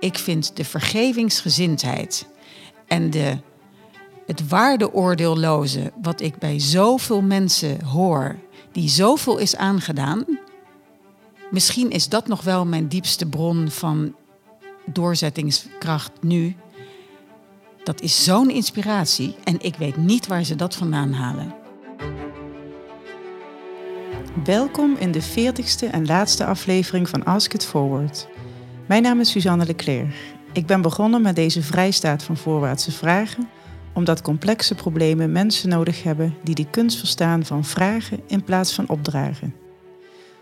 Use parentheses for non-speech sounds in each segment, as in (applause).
Ik vind de vergevingsgezindheid en de, het waardeoordeelloze, wat ik bij zoveel mensen hoor, die zoveel is aangedaan. Misschien is dat nog wel mijn diepste bron van doorzettingskracht nu. Dat is zo'n inspiratie en ik weet niet waar ze dat vandaan halen. Welkom in de 40ste en laatste aflevering van Ask It Forward. Mijn naam is Suzanne Leclerc. Ik ben begonnen met deze vrijstaat van voorwaartse vragen, omdat complexe problemen mensen nodig hebben die de kunst verstaan van vragen in plaats van opdragen.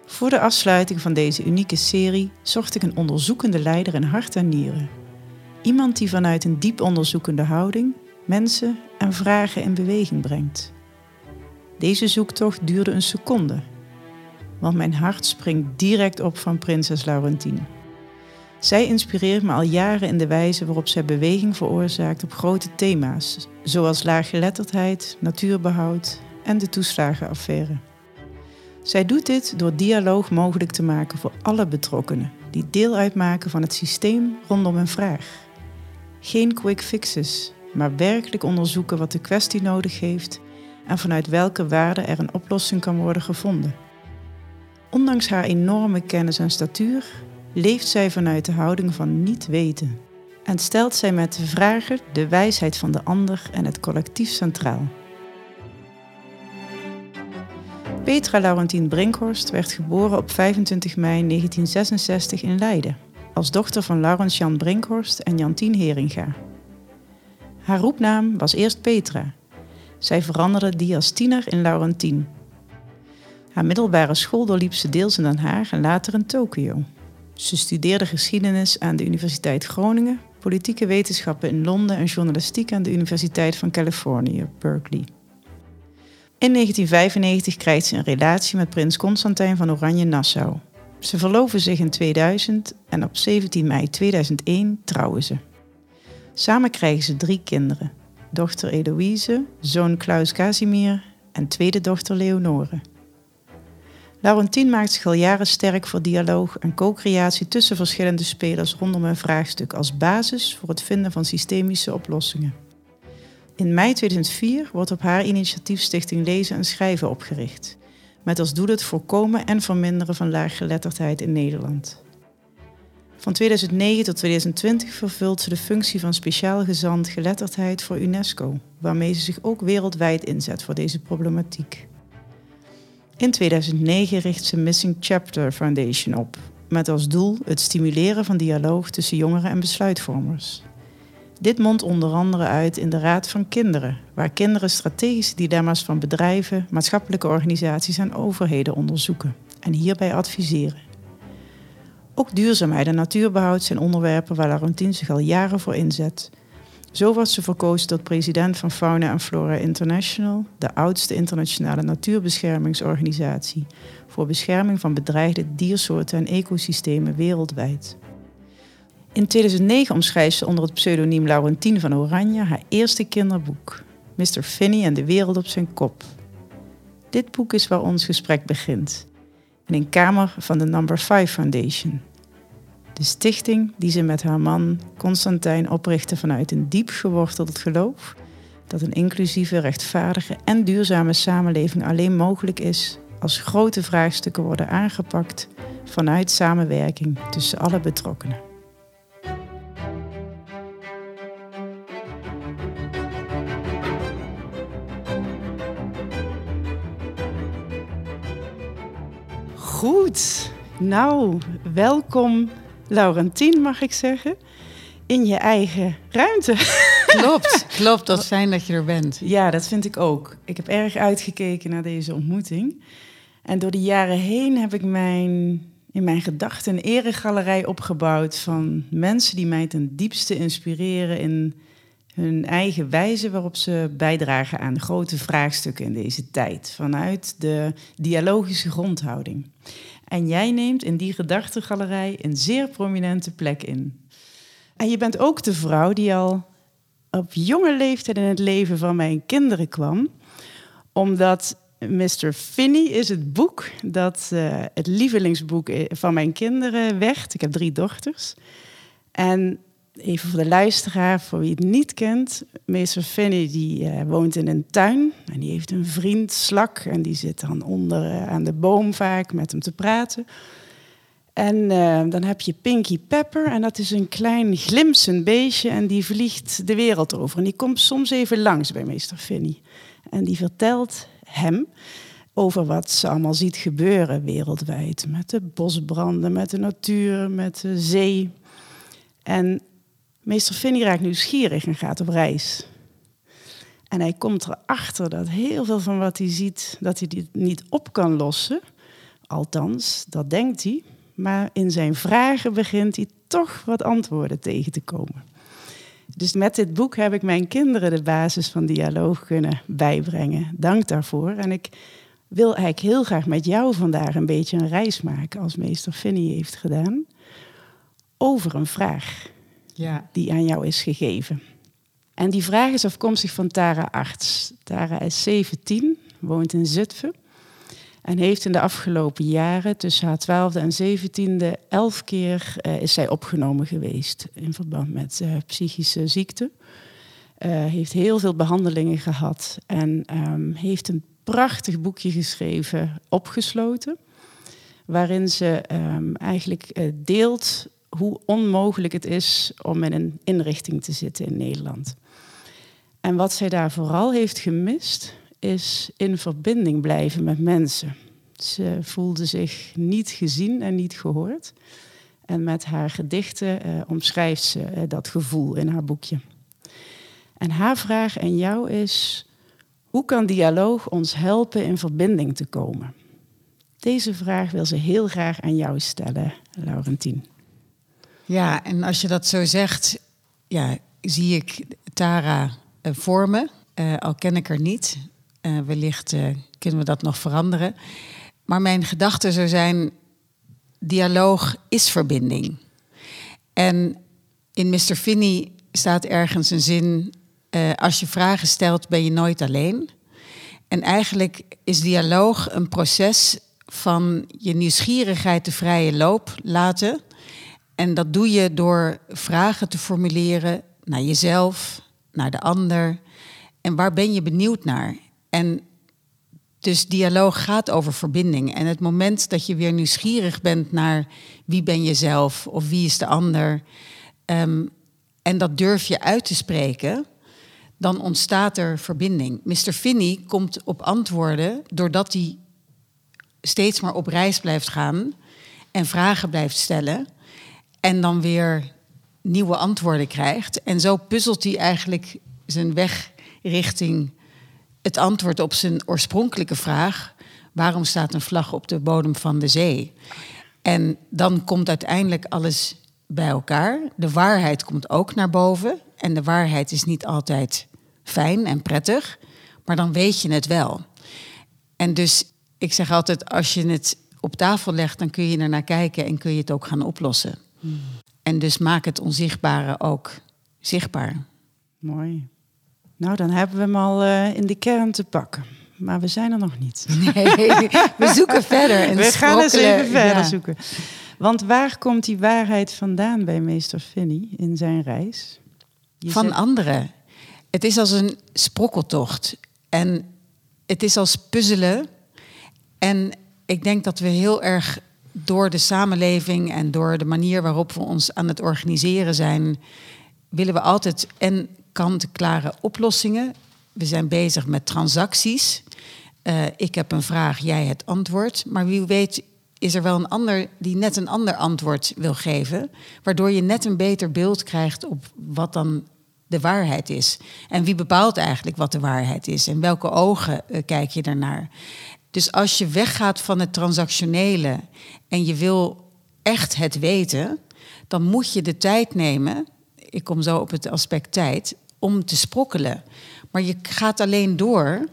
Voor de afsluiting van deze unieke serie zocht ik een onderzoekende leider in hart en nieren. Iemand die vanuit een diep onderzoekende houding mensen en vragen in beweging brengt. Deze zoektocht duurde een seconde, want mijn hart springt direct op van prinses Laurentien. Zij inspireert me al jaren in de wijze waarop zij beweging veroorzaakt op grote thema's, zoals laaggeletterdheid, natuurbehoud en de toeslagenaffaire. Zij doet dit door dialoog mogelijk te maken voor alle betrokkenen die deel uitmaken van het systeem rondom een vraag. Geen quick fixes, maar werkelijk onderzoeken wat de kwestie nodig heeft en vanuit welke waarde er een oplossing kan worden gevonden. Ondanks haar enorme kennis en statuur leeft zij vanuit de houding van niet weten en stelt zij met de vrager de wijsheid van de ander en het collectief centraal. Petra Laurentien Brinkhorst werd geboren op 25 mei 1966 in Leiden, als dochter van Laurens Jan Brinkhorst en Jantien Heringa. Haar roepnaam was eerst Petra. Zij veranderde die als tiener in Laurentien. Haar middelbare school doorliep ze deels in Den Haag en later in Tokio. Ze studeerde geschiedenis aan de Universiteit Groningen, politieke wetenschappen in Londen en journalistiek aan de Universiteit van Californië, Berkeley. In 1995 krijgt ze een relatie met prins Constantijn van Oranje-Nassau. Ze verloven zich in 2000 en op 17 mei 2001 trouwen ze. Samen krijgen ze drie kinderen: dochter Eloïse, zoon Klaus Casimir en tweede dochter Leonore. Laurentien maakt zich al jaren sterk voor dialoog en co-creatie tussen verschillende spelers rondom een vraagstuk als basis voor het vinden van systemische oplossingen. In mei 2004 wordt op haar initiatief Stichting Lezen en Schrijven opgericht, met als doel het voorkomen en verminderen van laaggeletterdheid in Nederland. Van 2009 tot 2020 vervult ze de functie van speciaal gezant geletterdheid voor UNESCO, waarmee ze zich ook wereldwijd inzet voor deze problematiek. In 2009 richt ze Missing Chapter Foundation op, met als doel het stimuleren van dialoog tussen jongeren en besluitvormers. Dit mondt onder andere uit in de Raad van Kinderen, waar kinderen strategische dilemma's van bedrijven, maatschappelijke organisaties en overheden onderzoeken en hierbij adviseren. Ook duurzaamheid en natuurbehoud zijn onderwerpen waar Laurentien zich al jaren voor inzet. Zo was ze verkozen tot president van Fauna and Flora International, de oudste internationale natuurbeschermingsorganisatie voor bescherming van bedreigde diersoorten en ecosystemen wereldwijd. In 2009 omschrijft ze onder het pseudoniem Laurentien van Oranje haar eerste kinderboek, Mr. Finney en de wereld op zijn kop. Dit boek is waar ons gesprek begint, in een kamer van de Number 5 Foundation. De stichting die ze met haar man Constantijn oprichtte vanuit een diep geworteld geloof dat een inclusieve, rechtvaardige en duurzame samenleving alleen mogelijk is als grote vraagstukken worden aangepakt vanuit samenwerking tussen alle betrokkenen. Goed, nou, welkom Laurentien, mag ik zeggen, in je eigen ruimte. Klopt, (laughs) klopt. Dat is fijn dat je er bent. Ja, dat vind ik ook. Ik heb erg uitgekeken naar deze ontmoeting. En door de jaren heen heb ik mijn, in mijn gedachten een eregalerij opgebouwd van mensen die mij ten diepste inspireren in hun eigen wijze waarop ze bijdragen aan grote vraagstukken in deze tijd, vanuit de dialogische grondhouding. En jij neemt in die gedachtegalerij een zeer prominente plek in. En je bent ook de vrouw die al op jonge leeftijd in het leven van mijn kinderen kwam, omdat Mr. Finney is het boek dat uh, het lievelingsboek van mijn kinderen werd. Ik heb drie dochters. En even voor de luisteraar, voor wie het niet kent. Meester Finney die uh, woont in een tuin en die heeft een vriend, Slak. En die zit dan onder uh, aan de boom vaak met hem te praten. En uh, dan heb je Pinky Pepper en dat is een klein glimsend beestje en die vliegt de wereld over. En die komt soms even langs bij meester Finney. En die vertelt hem over wat ze allemaal ziet gebeuren wereldwijd. Met de bosbranden, met de natuur, met de zee. En meester Finney raakt nieuwsgierig en gaat op reis. En hij komt erachter dat heel veel van wat hij ziet, dat hij dit niet op kan lossen. Althans, dat denkt hij. Maar in zijn vragen begint hij toch wat antwoorden tegen te komen. Dus met dit boek heb ik mijn kinderen de basis van dialoog kunnen bijbrengen. Dank daarvoor. En ik wil eigenlijk heel graag met jou vandaag een beetje een reis maken, als meester Finney heeft gedaan, over een vraag ja. die aan jou is gegeven. En die vraag is afkomstig van Tara Arts. Tara is 17, woont in Zutphen. En heeft in de afgelopen jaren, tussen haar twaalfde en zeventiende, elf keer uh, is zij opgenomen geweest in verband met uh, psychische ziekte. Uh, heeft heel veel behandelingen gehad en um, heeft een prachtig boekje geschreven, Opgesloten. Waarin ze um, eigenlijk deelt hoe onmogelijk het is om in een inrichting te zitten in Nederland. En wat zij daar vooral heeft gemist, is in verbinding blijven met mensen. Ze voelde zich niet gezien en niet gehoord. En met haar gedichten uh, omschrijft ze uh, dat gevoel in haar boekje. En haar vraag aan jou is: hoe kan dialoog ons helpen in verbinding te komen? Deze vraag wil ze heel graag aan jou stellen, Laurentien. Ja, en als je dat zo zegt, ja, zie ik Tara uh, voor me. al ken ik haar niet. wellicht kunnen we dat nog veranderen. Maar mijn gedachte zou zijn: dialoog is verbinding. En in Mr. Finney staat ergens een zin: als je vragen stelt, ben je nooit alleen. En eigenlijk is dialoog een proces van je nieuwsgierigheid de vrije loop laten. En dat doe je door vragen te formuleren naar jezelf, naar de ander. En waar ben je benieuwd naar? En dus dialoog gaat over verbinding. En het moment dat je weer nieuwsgierig bent naar wie ben je zelf of wie is de ander, um, en dat durf je uit te spreken, dan ontstaat er verbinding. Mr. Finney komt op antwoorden doordat hij steeds maar op reis blijft gaan en vragen blijft stellen en dan weer nieuwe antwoorden krijgt. En zo puzzelt hij eigenlijk zijn weg richting het antwoord op zijn oorspronkelijke vraag: waarom staat een vlag op de bodem van de zee? En dan komt uiteindelijk alles bij elkaar. De waarheid komt ook naar boven. En de waarheid is niet altijd fijn en prettig, maar dan weet je het wel. En dus ik zeg altijd: als je het op tafel legt, dan kun je er naar kijken en kun je het ook gaan oplossen. Hmm. En dus maak het onzichtbare ook zichtbaar. Mooi. Nou, dan hebben we hem al uh, in de kern te pakken. Maar we zijn er nog niet. (laughs) Nee, we zoeken verder. En we gaan eens even verder zoeken. Want waar komt die waarheid vandaan bij meester Finney in zijn reis? Je Van anderen. Het is als een sprokkeltocht. En het is als puzzelen. En ik denk dat we heel erg door de samenleving en door de manier waarop we ons aan het organiseren zijn, willen we altijd en kant-klare oplossingen. We zijn bezig met transacties. Uh, ik heb een vraag, jij het antwoord. Maar wie weet is er wel een ander die net een ander antwoord wil geven, waardoor je net een beter beeld krijgt op wat dan de waarheid is. En wie bepaalt eigenlijk wat de waarheid is en welke ogen uh, kijk je daarnaar. Dus als je weggaat van het transactionele en je wil echt het weten, dan moet je de tijd nemen. Ik kom zo op het aspect tijd om te sprokkelen. Maar je gaat alleen door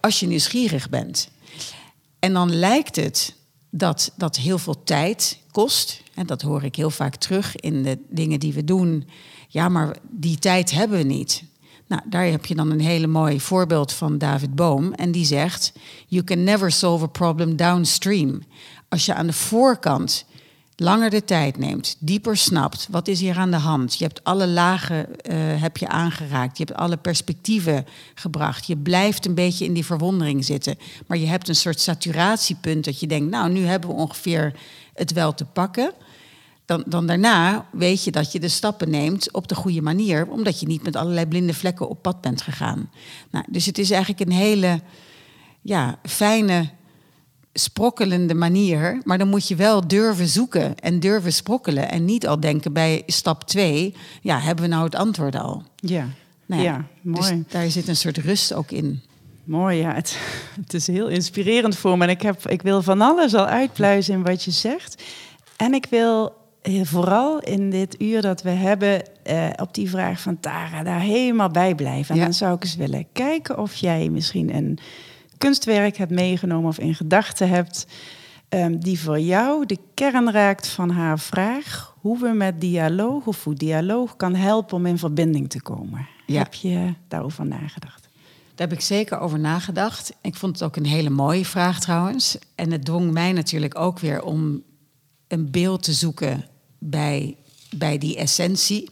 als je nieuwsgierig bent. En dan lijkt het dat dat heel veel tijd kost. En dat hoor ik heel vaak terug in de dingen die we doen. Ja, maar die tijd hebben we niet. Nou, daar heb je dan een hele mooi voorbeeld van David Boom. En die zegt: You can never solve a problem downstream. Als je aan de voorkant langer de tijd neemt, dieper snapt, wat is hier aan de hand? Je hebt alle lagen eh, heb je aangeraakt, je hebt alle perspectieven gebracht. Je blijft een beetje in die verwondering zitten, maar je hebt een soort saturatiepunt dat je denkt, nou, nu hebben we ongeveer het wel te pakken. Dan, dan daarna weet je dat je de stappen neemt op de goede manier, omdat je niet met allerlei blinde vlekken op pad bent gegaan. Nou, dus het is eigenlijk een hele ja, fijne sprokkelende manier. Maar dan moet je wel durven zoeken en durven sprokkelen. En niet al denken bij stap 2, ja, hebben we nou het antwoord al? Ja, nou ja, dus mooi. daar zit een soort rust ook in. Mooi, ja. Het, het, is heel inspirerend voor me. En ik, heb, ik wil van alles al uitpluizen in wat je zegt. En ik wil vooral in dit uur dat we hebben eh, op die vraag van Tara daar helemaal bij blijven. En dan zou ik eens willen kijken of jij misschien een kunstwerk hebt meegenomen of in gedachten hebt, um, die voor jou de kern raakt van haar vraag hoe we met dialoog of hoe dialoog kan helpen om in verbinding te komen. Heb je daarover nagedacht? Daar heb ik zeker over nagedacht. Ik vond het ook een hele mooie vraag trouwens. En het dwong mij natuurlijk ook weer om een beeld te zoeken bij, bij die essentie.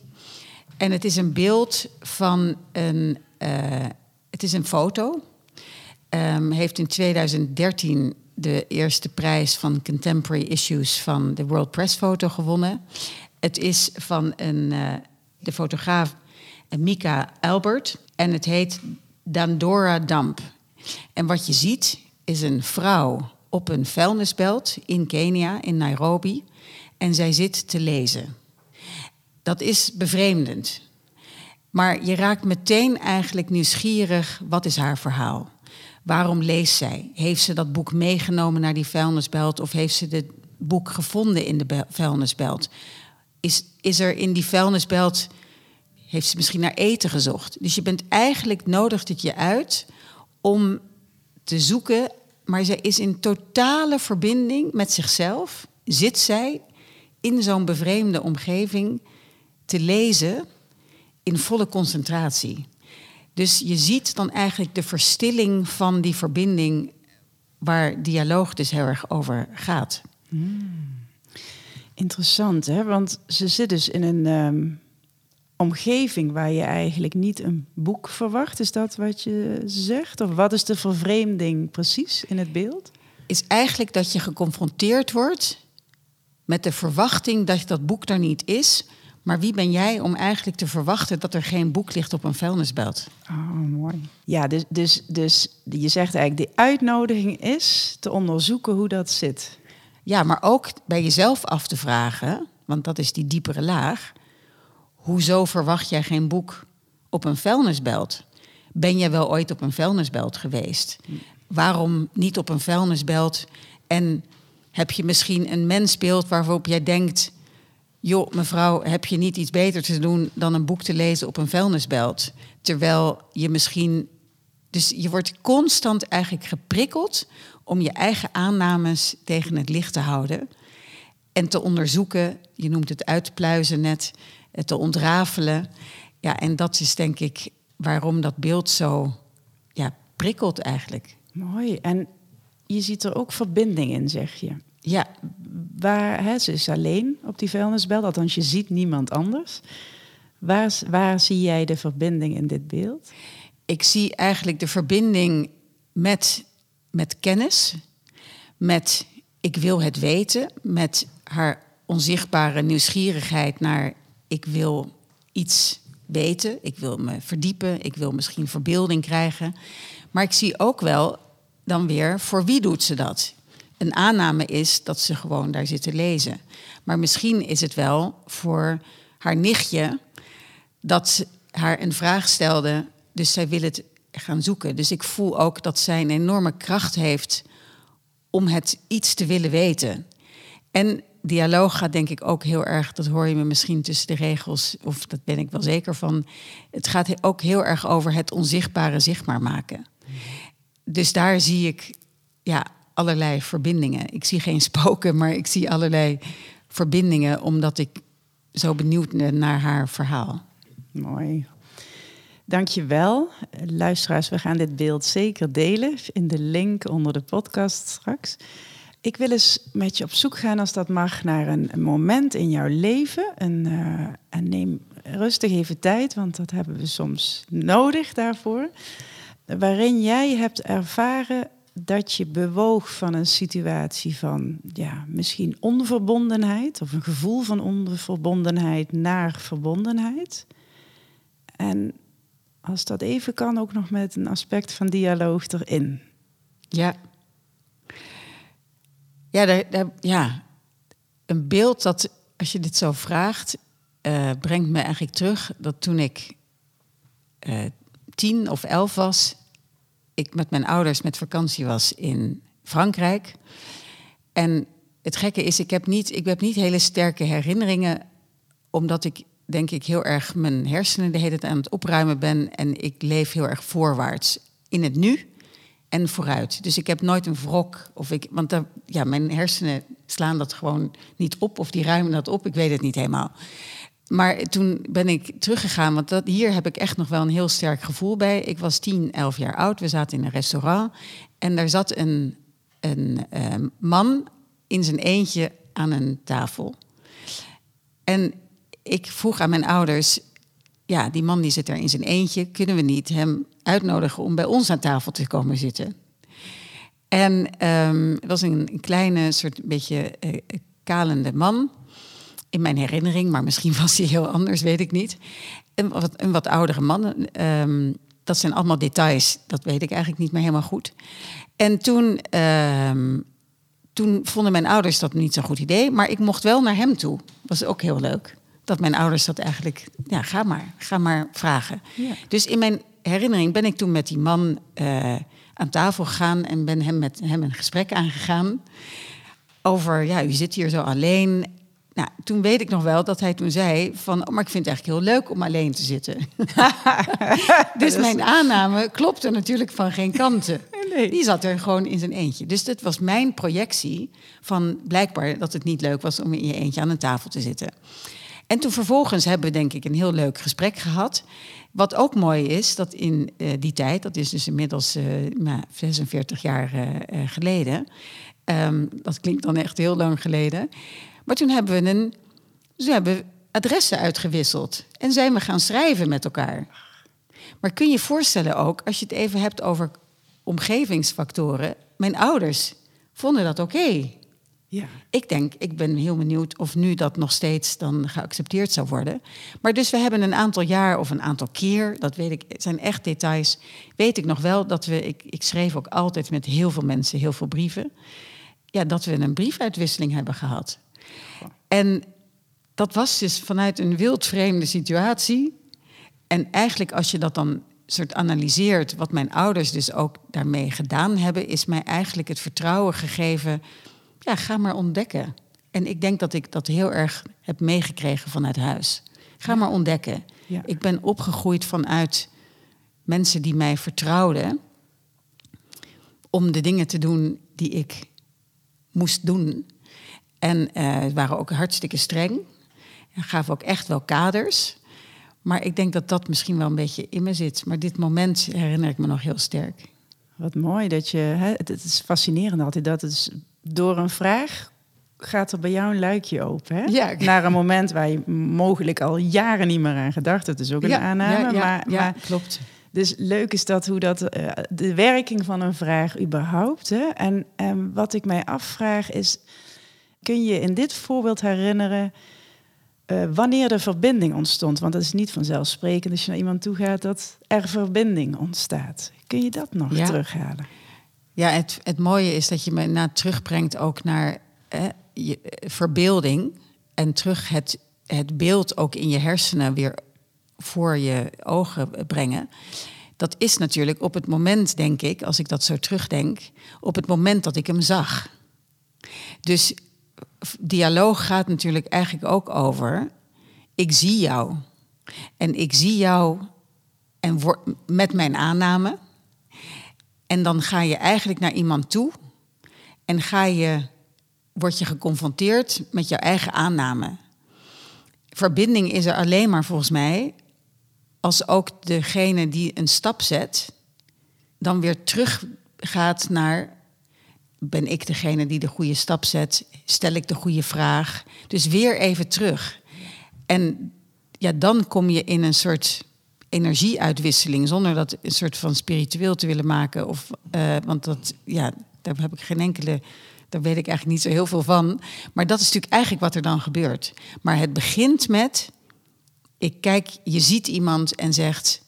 En het is een beeld van een. Uh, het is een foto Um, heeft in 2013 de eerste prijs van Contemporary Issues van de World Press Foto gewonnen. Het is van een, uh, de fotograaf Mika Albert en het heet Dandora Damp. En wat je ziet is een vrouw op een vuilnisbelt in Kenia, in Nairobi. En zij zit te lezen. Dat is bevreemdend. Maar je raakt meteen eigenlijk nieuwsgierig, wat is haar verhaal? Waarom leest zij? Heeft ze dat boek meegenomen naar die vuilnisbelt of heeft ze het boek gevonden in de vuilnisbelt? Is, is er in die vuilnisbelt, heeft ze misschien naar eten gezocht? Dus je bent eigenlijk nodig het je uit om te zoeken, maar zij is in totale verbinding met zichzelf. Zit zij in zo'n bevreemde omgeving te lezen in volle concentratie. Dus je ziet dan eigenlijk de verstilling van die verbinding waar dialoog dus heel erg over gaat. Hmm. Interessant, hè? Want ze zit dus in een ehm, omgeving waar je eigenlijk niet een boek verwacht. Is dat wat je zegt? Of wat is de vervreemding precies in het beeld? Is eigenlijk dat je geconfronteerd wordt met de verwachting dat dat boek er niet is, maar wie ben jij om eigenlijk te verwachten dat er geen boek ligt op een vuilnisbelt? Oh, mooi. Ja, dus, dus, dus je zegt eigenlijk, de uitnodiging is te onderzoeken hoe dat zit. Ja, maar ook bij jezelf af te vragen, want dat is die diepere laag. Hoezo verwacht jij geen boek op een vuilnisbelt? Ben jij wel ooit op een vuilnisbelt geweest? Waarom niet op een vuilnisbelt? En heb je misschien een mensbeeld waarop jij denkt joh, mevrouw, heb je niet iets beter te doen dan een boek te lezen op een vuilnisbelt? Terwijl je misschien. Dus je wordt constant eigenlijk geprikkeld om je eigen aannames tegen het licht te houden. En te onderzoeken, je noemt het uitpluizen net, te ontrafelen. Ja, en dat is denk ik waarom dat beeld zo ja, prikkelt eigenlijk. Mooi. En je ziet er ook verbinding in, zeg je. Ja, waar, hè, ze is alleen op die vuilnisbel, althans je ziet niemand anders. Waar, waar zie jij de verbinding in dit beeld? Ik zie eigenlijk de verbinding met, met kennis, met ik wil het weten, met haar onzichtbare nieuwsgierigheid naar ik wil iets weten, ik wil me verdiepen, ik wil misschien verbeelding krijgen. Maar ik zie ook wel dan weer voor wie doet ze dat? een aanname is dat ze gewoon daar zit te lezen. Maar misschien is het wel voor haar nichtje dat ze haar een vraag stelde. Dus zij wil het gaan zoeken. Dus ik voel ook dat zij een enorme kracht heeft om het iets te willen weten. En dialoog gaat denk ik ook heel erg, dat hoor je me misschien tussen de regels, of dat ben ik wel zeker van. Het gaat ook heel erg over het onzichtbare zichtbaar maken. Dus daar zie ik ja, allerlei verbindingen. Ik zie geen (laughs) spoken, maar ik zie allerlei verbindingen omdat ik zo benieuwd ben naar haar verhaal. Mooi. Dankjewel. Luisteraars, we gaan dit beeld zeker delen in de link onder de podcast straks. Ik wil eens met je op zoek gaan, als dat mag, naar een, moment in jouw leven. En, uh, en neem rustig even tijd, want dat hebben we soms nodig daarvoor. Waarin jij hebt ervaren dat je bewoog van een situatie van ja, misschien onverbondenheid of een gevoel van onverbondenheid naar verbondenheid. En als dat even kan, ook nog met een aspect van dialoog erin. Ja. Ja, ja. een beeld dat, als je dit zo vraagt, uh, brengt me eigenlijk terug dat toen ik uh, tien of elf was, ik met mijn ouders met vakantie was in Frankrijk. En het gekke is, ik heb niet, ik heb niet hele sterke herinneringen, omdat ik denk ik heel erg mijn hersenen de hele tijd aan het opruimen ben en ik leef heel erg voorwaarts in het nu en vooruit. Dus ik heb nooit een wrok of ik, want ja, mijn hersenen slaan dat gewoon niet op of die ruimen dat op. Ik weet het niet helemaal. Maar toen ben ik teruggegaan, want dat, hier heb ik echt nog wel een heel sterk gevoel bij. Ik was 10, 11 jaar oud, we zaten in een restaurant en daar zat een, een uh, man in zijn eentje aan een tafel. En ik vroeg aan mijn ouders, ja, die man die zit er in zijn eentje, kunnen we niet hem uitnodigen om bij ons aan tafel te komen zitten? En um, het was een, een kleine, soort beetje uh, kalende man in mijn herinnering, maar misschien (laughs) was hij heel anders, weet ik niet. Een wat, een wat oudere man. Um, dat zijn allemaal details, dat weet ik eigenlijk niet meer helemaal goed. En toen, um, toen vonden mijn ouders dat niet zo'n goed idee, maar ik mocht wel naar hem toe. Was ook heel leuk. Dat mijn ouders dat eigenlijk, ja, ga maar, ga maar vragen. Ja. Dus in mijn herinnering ben ik toen met die man uh, aan tafel gegaan en ben hem met hem een gesprek aangegaan over, ja, u zit hier zo alleen nou, toen weet ik nog wel dat hij toen zei van, oh, maar ik vind het eigenlijk heel leuk om alleen te zitten. (laughs) dus mijn aanname klopte natuurlijk van geen kanten. (laughs) Nee. Die zat er gewoon in zijn eentje. Dus dat was mijn projectie van blijkbaar dat het niet leuk was om in je eentje aan een tafel te zitten. En toen vervolgens hebben we denk ik een heel leuk gesprek gehad. Wat ook mooi is, dat in uh, die tijd, dat is dus inmiddels uh, 46 jaar uh, geleden. Um, dat klinkt dan echt heel lang geleden. Maar toen hebben we een, ze hebben adressen uitgewisseld en zijn we gaan schrijven met elkaar. Maar kun je je voorstellen ook, als je het even hebt over omgevingsfactoren, mijn ouders vonden dat oké. Ja. Ik denk, ik ben heel benieuwd of nu dat nog steeds dan geaccepteerd zou worden. Maar dus we hebben een aantal jaar of een aantal keer, dat weet ik, het zijn echt details, weet ik nog wel dat we, ik, ik schreef ook altijd met heel veel mensen heel veel brieven, ja, dat we een briefuitwisseling hebben gehad. En dat was dus vanuit een wildvreemde situatie. En eigenlijk als je dat dan soort analyseert, wat mijn ouders dus ook daarmee gedaan hebben, is mij eigenlijk het vertrouwen gegeven, ja, ga maar ontdekken. En ik denk dat ik dat heel erg heb meegekregen vanuit huis. Ga maar ontdekken. Ja. Ik ben opgegroeid vanuit mensen die mij vertrouwden om de dingen te doen die ik moest doen. En uh, waren ook hartstikke streng. En gaven ook echt wel kaders. Maar ik denk dat dat misschien wel een beetje in me zit. Maar dit moment herinner ik me nog heel sterk. Wat mooi dat je. Hè, het is fascinerend altijd dat het door een vraag gaat er bij jou een luikje open. Hè? Ja. Naar een moment waar je mogelijk al jaren niet meer aan gedacht. Het is ook een ja, aanname. Ja, maar, ja, maar, klopt. Dus leuk is dat hoe dat uh, de werking van een vraag überhaupt. Hè? En, en wat ik mij afvraag is Kun je in dit voorbeeld herinneren uh, wanneer de verbinding ontstond? Want dat is niet vanzelfsprekend als je naar iemand toe gaat dat er verbinding ontstaat. Kun je dat nog terughalen? Ja, het, het mooie is dat je me na terugbrengt ook naar je verbeelding. En terug het, het beeld ook in je hersenen weer voor je ogen brengen. Dat is natuurlijk op het moment, denk ik, als ik dat zo terugdenk, op het moment dat ik hem zag. Dus dialoog gaat natuurlijk eigenlijk ook over: ik zie jou. En ik zie jou en met mijn aanname. En dan ga je eigenlijk naar iemand toe en ga je, word je geconfronteerd met jouw eigen aanname. Verbinding is er alleen maar volgens mij als ook degene die een stap zet, dan weer terug gaat naar ben ik degene die de goede stap zet? Stel ik de goede vraag? Dus weer even terug. En ja, dan kom je in een soort energieuitwisseling, zonder dat een soort van spiritueel te willen maken. Of, uh, want dat, ja, daar heb ik geen enkele, daar weet ik eigenlijk niet zo heel veel van. Maar dat is natuurlijk eigenlijk wat er dan gebeurt. Maar het begint met, ik kijk, je ziet iemand en zegt,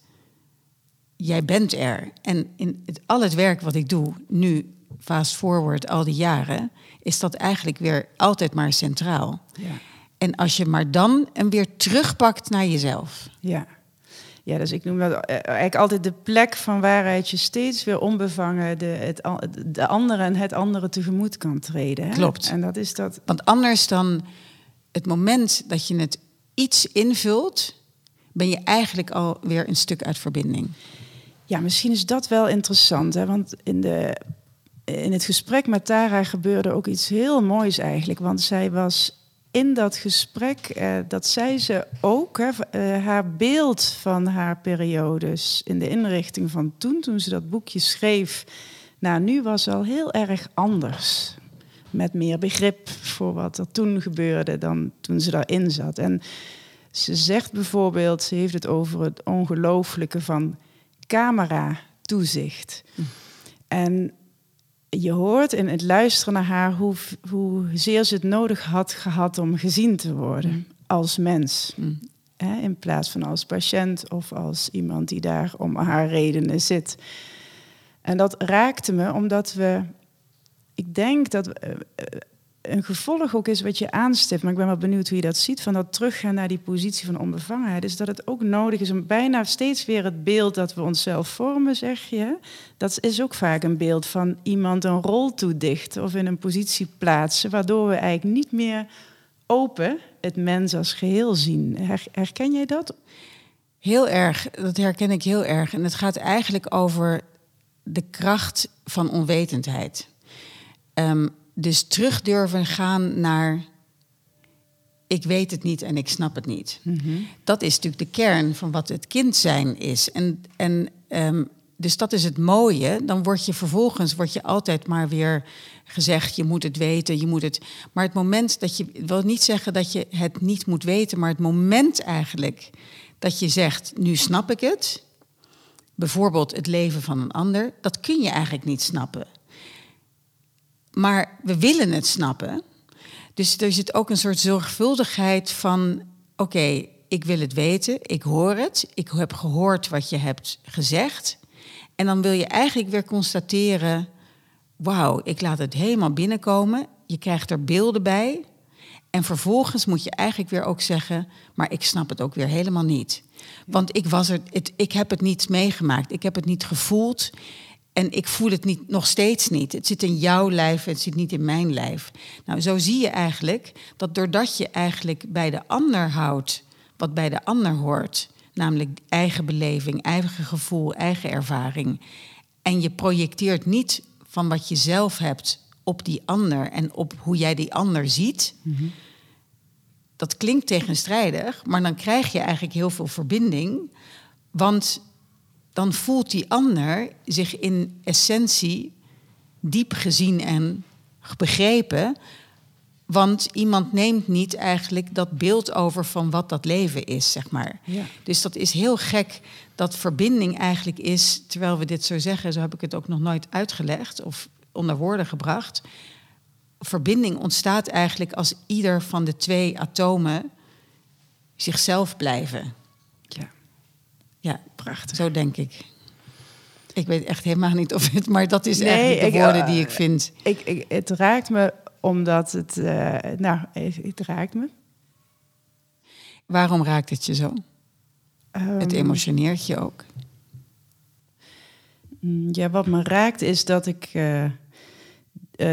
jij bent er. En in het, al het werk wat ik doe, nu fast forward al die jaren, is dat eigenlijk weer altijd maar centraal. Ja. En als je maar dan en weer terugpakt naar jezelf. Ja. Ja, dus ik noem dat eh, eigenlijk altijd de plek van waaruit je steeds weer onbevangen de, het, de andere en het andere tegemoet kan treden. Hè? Klopt. En dat is dat. Want anders dan het moment dat je het iets invult, ben je eigenlijk alweer een stuk uit verbinding. Ja, misschien is dat wel interessant. Hè? Want in, de, in het gesprek met Tara gebeurde ook iets heel moois eigenlijk. Want zij was in dat gesprek, eh, dat zei ze ook, hè, eh, haar beeld van haar periodes in de inrichting van toen, toen ze dat boekje schreef, nou, nu was al heel erg anders. Met meer begrip voor wat er toen gebeurde dan toen ze daarin zat. En ze zegt bijvoorbeeld, ze heeft het over het ongelooflijke van camera-toezicht. Hm. En je hoort in het luisteren naar haar hoe, hoezeer ze het nodig had gehad om gezien te worden hm. als mens. Hm. Hè, in plaats van als patiënt of als iemand die daar om haar redenen zit. En dat raakte me omdat we, ik denk dat uh, een gevolg ook is wat je aanstipt. Maar ik ben wel benieuwd hoe je dat ziet. Van dat teruggaan naar die positie van onbevangenheid. Is dat het ook nodig is om bijna steeds weer het beeld dat we onszelf vormen, zeg je. Dat is ook vaak een beeld van iemand een rol toedichten of in een positie plaatsen. Waardoor we eigenlijk niet meer open het mens als geheel zien. herken jij dat? Heel erg, dat herken ik heel erg. En het gaat eigenlijk over de kracht van onwetendheid. Um, dus terug durven gaan naar ik weet het niet en ik snap het niet. Mhm. Dat is natuurlijk de kern van wat het kind zijn is. En, en ehm, dus dat is het mooie. Dan word je vervolgens word je altijd maar weer gezegd: je moet het weten, je moet het. Maar het moment dat je wil niet zeggen dat je het niet moet weten, maar het moment eigenlijk dat je zegt: nu snap ik het. Bijvoorbeeld het leven van een ander, dat kun je eigenlijk niet snappen. Maar we willen het snappen. Dus er zit ook een soort zorgvuldigheid van: oké, ik wil het weten, ik hoor het, ik heb gehoord wat je hebt gezegd. En dan wil je eigenlijk weer constateren: wauw, ik laat het helemaal binnenkomen. Je krijgt er beelden bij. En vervolgens moet je eigenlijk weer ook zeggen: maar ik snap het ook weer helemaal niet. Want ik, was er, het, ik heb het niet meegemaakt, ik heb het niet gevoeld. En ik voel het niet, nog steeds niet. Het zit in jouw lijf, het zit niet in mijn lijf. Nou, zo zie je eigenlijk dat doordat je eigenlijk bij de ander houdt wat bij de ander hoort, namelijk eigen beleving, eigen gevoel, eigen ervaring, en je projecteert niet van wat je zelf hebt op die ander en op hoe jij die ander ziet. Mhm. Dat klinkt tegenstrijdig, maar dan krijg je eigenlijk heel veel verbinding. Want dan voelt die ander zich in essentie diep gezien en begrepen. Want iemand neemt niet eigenlijk dat beeld over van wat dat leven is, zeg maar. Ja. Dus dat is heel gek dat verbinding eigenlijk is, terwijl we dit zo zeggen, zo heb ik het ook nog nooit uitgelegd of onder woorden gebracht. Verbinding ontstaat eigenlijk als ieder van de twee atomen zichzelf blijven. Ja, prachtig. Zo denk ik. Ik weet echt helemaal niet of het, maar dat is nee, eigenlijk de woorden die ik eh, vind. Ik, ik, het raakt me omdat het, uh, nou, het raakt me. Waarom raakt het je zo? het ehm, emotioneert je ook. Mm, ja, wat me raakt is dat ik uh, uh,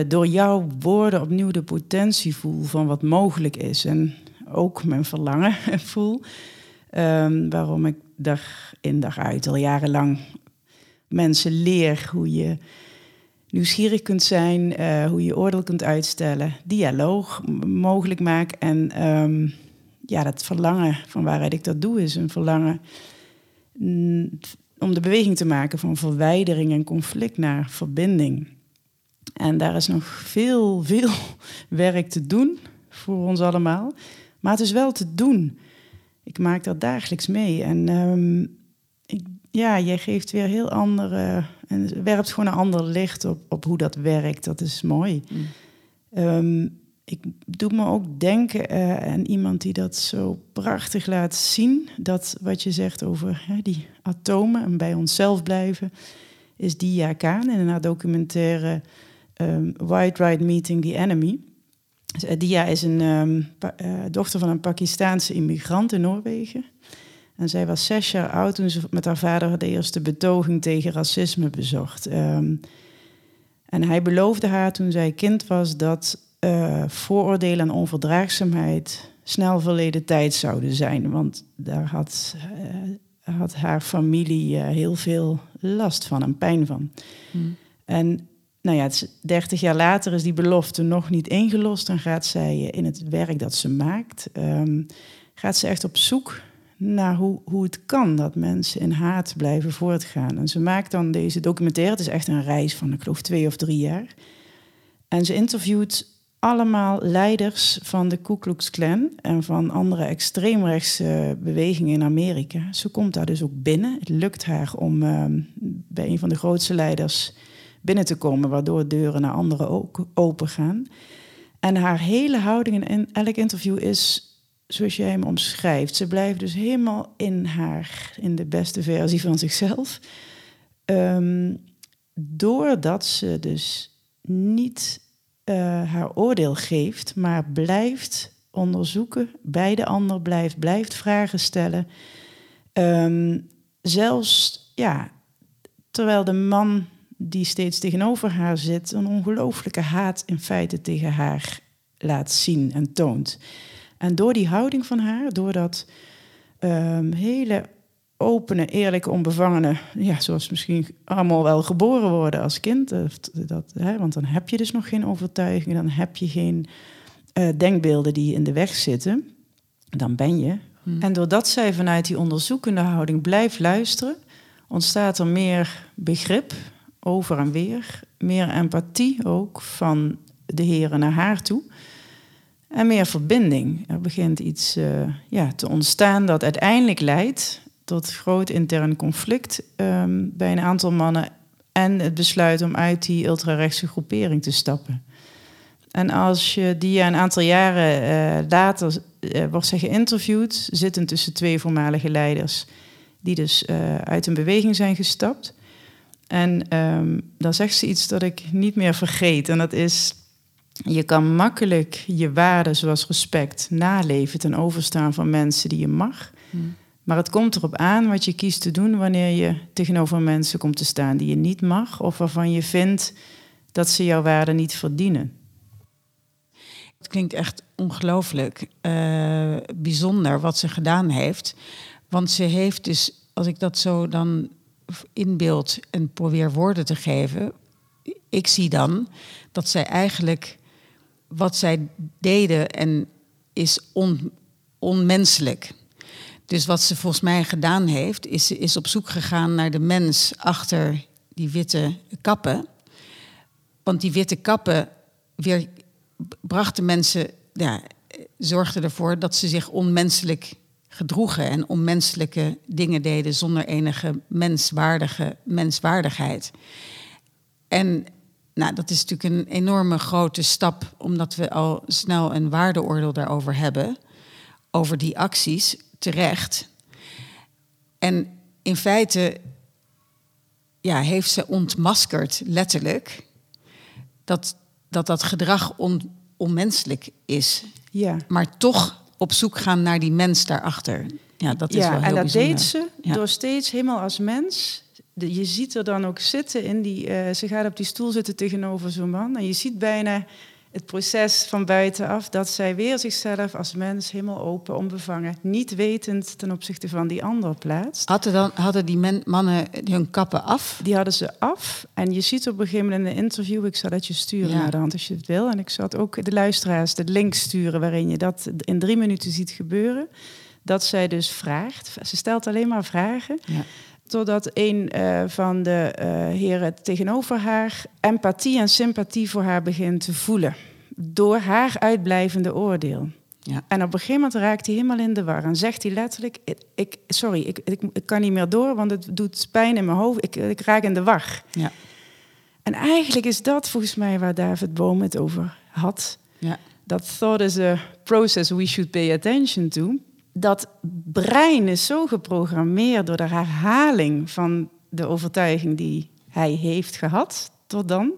door jouw woorden opnieuw de potentie voel van wat mogelijk is. En ook mijn verlangen (laughs) voel. Um, waarom ik dag in dag uit al jarenlang mensen leer hoe je nieuwsgierig kunt zijn, uh, hoe je oordeel kunt uitstellen, dialoog mogelijk maakt. En um, ja, dat verlangen van waaruit ik dat doe, is een verlangen om de beweging te maken van verwijdering en conflict naar verbinding. En daar is nog veel, (laughs) veel werk te doen voor ons allemaal. Maar het is wel te doen. Ik maak dat dagelijks mee. En um, ik, ja, jij geeft weer heel andere. En werpt gewoon een ander licht op, op hoe dat werkt. Dat is mooi. Mm. Ehm, ik doe me ook denken uh, aan iemand die dat zo prachtig laat zien. Dat wat je zegt over hè, die atomen en bij onszelf blijven, is Dia Khan in haar documentaire um, White Right Meeting the Enemy. Dus, uh, Dia is een um, uh, dochter van een Pakistaanse immigrant in Noorwegen. En zij was zes jaar oud toen ze met haar vader de eerste betoging tegen racisme bezocht. Um, en hij beloofde haar toen zij kind was dat uh, vooroordelen en onverdraagzaamheid snel verleden tijd zouden zijn. Want daar had, uh, had haar familie uh, heel veel last van en pijn van. Hmm. En nou ja, 30 jaar later is die belofte nog niet ingelost. Dan gaat zij in het werk dat ze maakt, um, gaat ze echt op zoek naar hoe, hoe het kan dat mensen in haat blijven voortgaan. En ze maakt dan deze documentaire, het is echt een reis van, ik geloof, twee of drie jaar. En ze interviewt allemaal leiders van de Ku Klux Klan en van andere extreemrechtse bewegingen in Amerika. Ze komt daar dus ook binnen. Het lukt haar om uh, bij een van de grootste leiders binnen te komen, waardoor deuren naar anderen ook open gaan. En haar hele houding in elk interview is zoals jij hem omschrijft. Ze blijft dus helemaal in haar, in de beste versie van zichzelf. Um, doordat ze dus niet uh, haar oordeel geeft, maar blijft onderzoeken, bij de ander blijft, blijft vragen stellen. Um, zelfs, ja, terwijl de man die steeds tegenover haar zit, een ongelooflijke haat in feite tegen haar laat zien en toont. En door die houding van haar, door dat um, hele opene, eerlijke, onbevangene, ja, zoals misschien allemaal wel geboren worden als kind. Dat, hè, want dan heb je dus nog geen overtuiging, dan heb je geen uh, denkbeelden die in de weg zitten. Dan ben je. Hmm. En doordat zij vanuit die onderzoekende houding blijft luisteren, ontstaat er meer begrip over en weer, meer empathie ook van de heren naar haar toe. En meer verbinding. Er begint iets uh, ja, te ontstaan dat uiteindelijk leidt tot groot intern conflict um, bij een aantal mannen en het besluit om uit die ultrarechtse groepering te stappen. En als je die een aantal jaren uh, later uh, wordt geïnterviewd, zitten tussen twee voormalige leiders, die dus uit een beweging zijn gestapt. En um, dan zegt ze iets dat ik niet meer vergeet. En dat is, je kan makkelijk je waarden zoals respect naleven ten overstaan van mensen die je mag. Hmm. Maar het komt erop aan wat je kiest te doen wanneer je tegenover mensen komt te staan die je niet mag of waarvan je vindt dat ze jouw waarde niet verdienen. Het klinkt echt ongelooflijk uh, bijzonder wat ze gedaan heeft. Want ze heeft dus, als ik dat zo dan inbeeld en probeer woorden te geven, ik zie dan dat zij eigenlijk wat zij deden en is on, onmenselijk. Dus wat ze volgens mij gedaan heeft, is is op zoek gegaan naar de mens achter die witte kappen. Want die witte kappen weer brachten mensen, ja, zorgden ervoor dat ze zich onmenselijk gedroegen en onmenselijke dingen deden zonder enige menswaardige menswaardigheid. En nou, dat is natuurlijk een enorme grote stap, omdat we al snel een waardeoordeel daarover hebben, over die acties terecht. En in feite ja, heeft ze ontmaskerd, letterlijk, dat dat, dat gedrag on, onmenselijk is. Ja. Maar toch op zoek gaan naar die mens daarachter. Ja, dat is ja, wel heel en dat bijzonder. deed ze door steeds helemaal als mens. De, je ziet er dan ook zitten in die. Uh, ze gaat op die stoel zitten tegenover zo'n man. En je ziet bijna het proces van buitenaf, dat zij weer zichzelf als mens helemaal open, onbevangen, niet wetend ten opzichte van die ander plaatst. Hadden, dan, hadden die men, mannen hun kappen af? Die hadden ze af. En je ziet op een gegeven moment in een interview, ik zal dat je sturen naar de hand als je het wil. En ik zat ook de luisteraars de link sturen waarin je dat in drie minuten ziet gebeuren. Dat zij dus vraagt, ze stelt alleen maar vragen. Ja. Totdat een uh, van de uh, heren tegenover haar empathie en sympathie voor haar begint te voelen. Door haar uitblijvende oordeel. Ja. En op een gegeven moment raakt hij helemaal in de war en zegt hij letterlijk: ik, Sorry, ik, ik, ik, kan niet meer door, want het doet pijn in mijn hoofd. Ik, ik raak in de war. Ja. En eigenlijk is dat volgens mij waar David Boom het over had. Ja. Dat thought is a process we should pay attention to. Dat brein is zo geprogrammeerd door de herhaling van de overtuiging die hij heeft gehad tot dan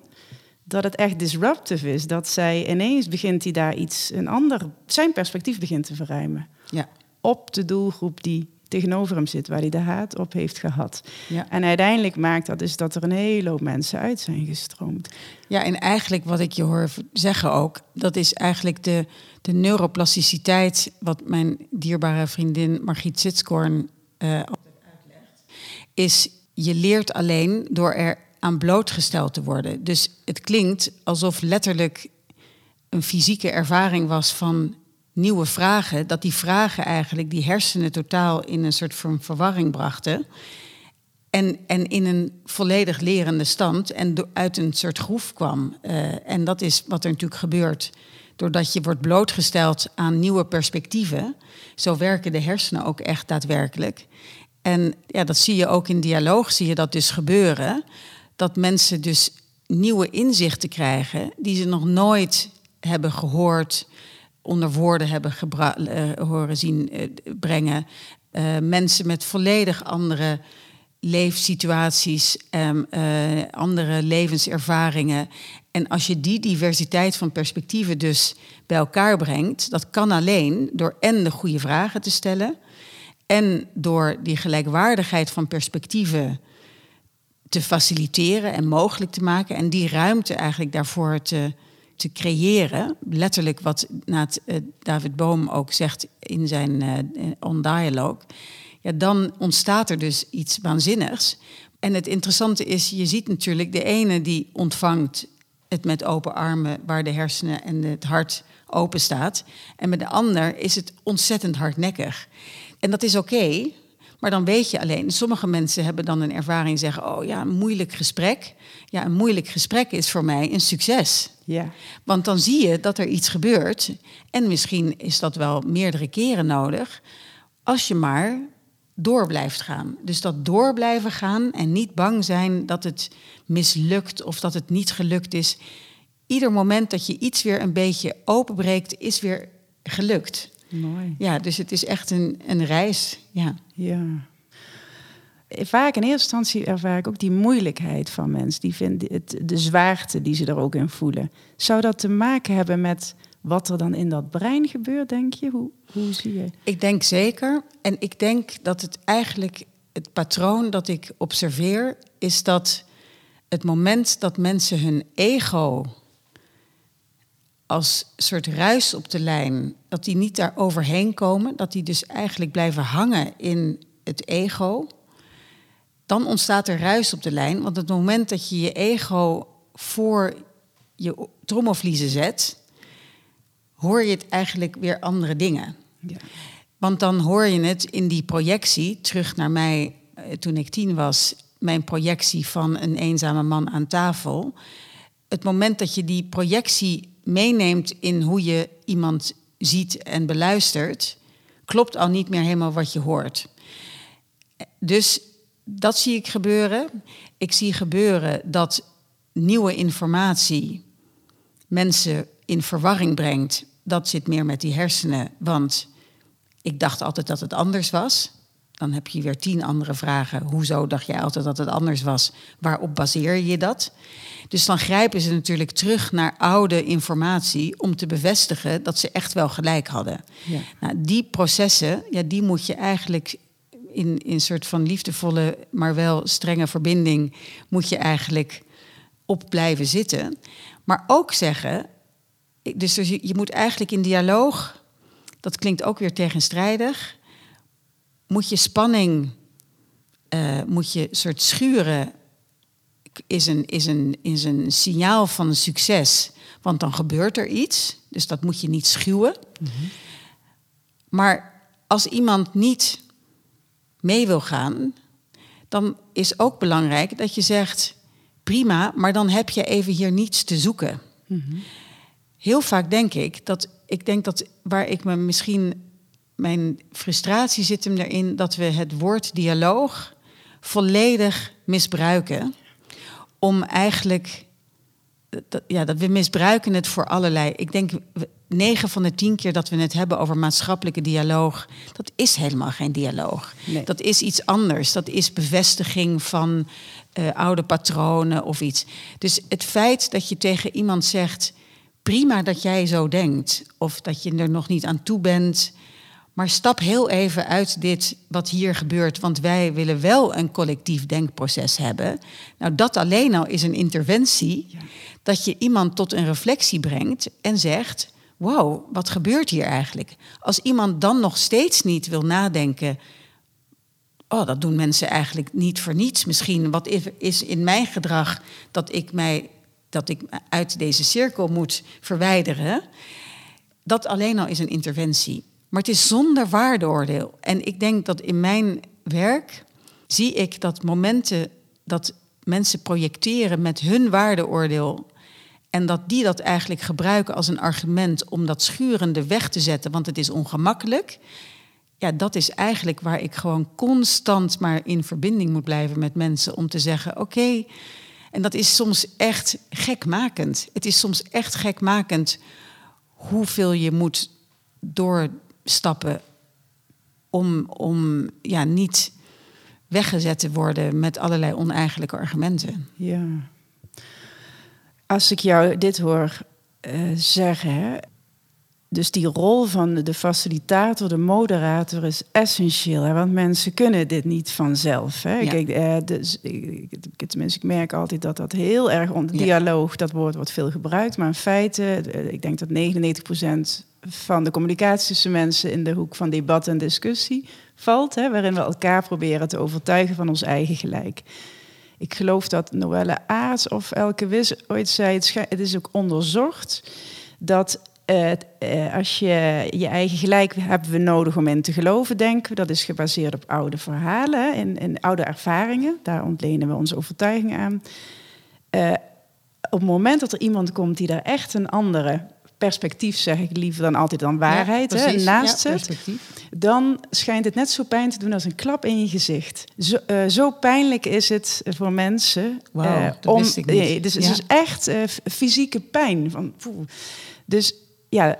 dat het echt disruptive is. Dat zij ineens begint hij daar iets, een ander, zijn perspectief begint te verruimen. Ja. Op de doelgroep die tegenover hem zit, waar hij de haat op heeft gehad. Ja. En uiteindelijk maakt dat dus dat er een hele hoop mensen uit zijn gestroomd. Ja, en eigenlijk wat ik je hoor zeggen ook, dat is eigenlijk de, de neuroplasticiteit, wat mijn dierbare vriendin Margriet Sitskoorn uh, altijd uitlegt, is je leert alleen door er aan blootgesteld te worden. Dus het klinkt alsof letterlijk een fysieke ervaring was van nieuwe vragen, dat die vragen eigenlijk die hersenen totaal in een soort van verwarring brachten. En, en in een volledig lerende stand en uit een soort groef kwam. Uh, en dat is wat er natuurlijk gebeurt. Doordat je wordt blootgesteld aan nieuwe perspectieven. Zo werken de hersenen ook echt daadwerkelijk. En ja, dat zie je ook in dialoog, zie je dat dus gebeuren dat mensen dus nieuwe inzichten krijgen die ze nog nooit hebben gehoord, onder woorden hebben uh, horen zien uh, brengen. Uh, mensen met volledig andere leefsituaties, um, andere levenservaringen. En als je die diversiteit van perspectieven dus bij elkaar brengt, dat kan alleen door en de goede vragen te stellen en door die gelijkwaardigheid van perspectieven te faciliteren en mogelijk te maken. En die ruimte eigenlijk daarvoor te, te creëren. Letterlijk wat uh, David Boom ook zegt in zijn uh, On Dialogue. Ja, dan ontstaat er dus iets waanzinnigs. En het interessante is, je ziet natuurlijk de ene die ontvangt het met open armen, waar de hersenen en het hart open staat. En met de ander is het ontzettend hardnekkig. En dat is oké, maar dan weet je alleen, sommige mensen hebben dan een ervaring zeggen: Oh ja, een moeilijk gesprek. Ja, een moeilijk gesprek is voor mij een succes. Ja. Want dan zie je dat er iets gebeurt. En misschien is dat wel meerdere keren nodig. Als je maar door blijft gaan. Dus dat door blijven gaan en niet bang zijn dat het mislukt of dat het niet gelukt is. Ieder moment dat je iets weer een beetje openbreekt, is weer gelukt. Mooi. Ja, dus het is echt een, een reis. Ja. ja. Vaak in eerste instantie ervaar ik ook die moeilijkheid van mensen. Die vinden het, de zwaarte die ze er ook in voelen. Zou dat te maken hebben met wat er dan in dat brein gebeurt, denk je? Hoe, hoe zie je? Ik denk zeker. En ik denk dat het eigenlijk het patroon dat ik observeer, is dat het moment dat mensen hun ego als soort ruis op de lijn, dat die niet daar overheen komen, dat die dus eigenlijk blijven hangen in het ego, dan ontstaat er ruis op de lijn. Want het moment dat je je ego voor je trommelvliezen zet, hoor je het eigenlijk weer andere dingen. Ja. Want dan hoor je het in die projectie, terug naar mij eh, toen ik tien was, mijn projectie van een eenzame man aan tafel. Het moment dat je die projectie meeneemt in hoe je iemand ziet en beluistert, klopt al niet meer helemaal wat je hoort. Dus dat zie ik gebeuren. Ik zie gebeuren dat nieuwe informatie mensen in verwarring brengt. Dat zit meer met die hersenen, want ik dacht altijd dat het anders was. Dan heb je weer tien andere vragen. Hoezo dacht jij altijd dat het anders was? Waarop baseer je dat? Dus dan grijpen ze natuurlijk terug naar oude informatie om te bevestigen dat ze echt wel gelijk hadden. Ja. Nou, die processen, ja, die moet je eigenlijk in, in een soort van liefdevolle, maar wel strenge verbinding, moet je eigenlijk op blijven zitten. Maar ook zeggen, dus je moet eigenlijk in dialoog, dat klinkt ook weer tegenstrijdig, moet je spanning, uh, moet je soort schuren is een, is, een, is een signaal van een succes. Want dan gebeurt er iets. Dus dat moet je niet schuwen. Mhm. Maar als iemand niet mee wil gaan, dan is ook belangrijk dat je zegt: prima, maar dan heb je even hier niets te zoeken. Heel vaak denk ik dat ik denk dat waar ik me misschien mijn frustratie zit hem erin dat we het woord dialoog volledig misbruiken om eigenlijk dat, ja, dat we misbruiken het voor allerlei. Ik denk negen van de tien keer dat we het hebben over maatschappelijke dialoog, dat is helemaal geen dialoog. Dat is iets anders. Dat is bevestiging van uh, oude patronen of iets. Dus het feit dat je tegen iemand zegt: prima dat jij zo denkt, of dat je er nog niet aan toe bent. Maar stap heel even uit dit wat hier gebeurt, want wij willen wel een collectief denkproces hebben. Nou, dat alleen al is een interventie, dat je iemand tot een reflectie brengt en zegt: Wow, wat gebeurt hier eigenlijk? Als iemand dan nog steeds niet wil nadenken. Oh, dat doen mensen eigenlijk niet voor niets. Misschien wat is in mijn gedrag dat ik mij dat ik uit deze cirkel moet verwijderen. Dat alleen al is een interventie. Maar het is zonder waardeoordeel. En ik denk dat in mijn werk zie ik dat momenten dat mensen projecteren met hun waardeoordeel. En dat die dat eigenlijk gebruiken als een argument om dat schurende weg te zetten, want het is ongemakkelijk. Ja, dat is eigenlijk waar ik gewoon constant maar in verbinding moet blijven met mensen om te zeggen: oké, en dat is soms echt gekmakend. Het is soms echt gekmakend hoeveel je moet doorstappen om, om ja, niet weggezet te worden met allerlei oneigenlijke argumenten. Ja. Als ik jou dit hoor uh, zeggen, dus die rol van de facilitator, de moderator, is essentieel. Hè? Want mensen kunnen dit niet vanzelf. Hè? Ja. Kijk, eh, dus, ik, tenminste, ik merk altijd dat dat heel erg onder dialoog, dat woord wordt veel gebruikt. Maar in feite, eh, ik denk dat 99% van de communicatie tussen mensen in de hoek van debat en discussie valt. Hè? Waarin we elkaar proberen te overtuigen van ons eigen gelijk. Ik geloof dat Noelle Aarts of Elke Wis ooit zei, het is ook onderzocht dat uh, als je je eigen gelijk hebben we nodig om in te geloven, denken. Dat is gebaseerd op oude verhalen en, oude ervaringen. Daar ontlenen we onze overtuiging aan. Uh, op het moment dat er iemand komt die daar echt een andere perspectief, zeg ik liever dan altijd dan waarheid, ja, hè, naast ja, dan schijnt het net zo pijn te doen als een klap in je gezicht. Zo, uh, zo pijnlijk is het voor mensen. Wow, uh, om, nee, dus het is echt uh, fysieke pijn. Van, dus ja,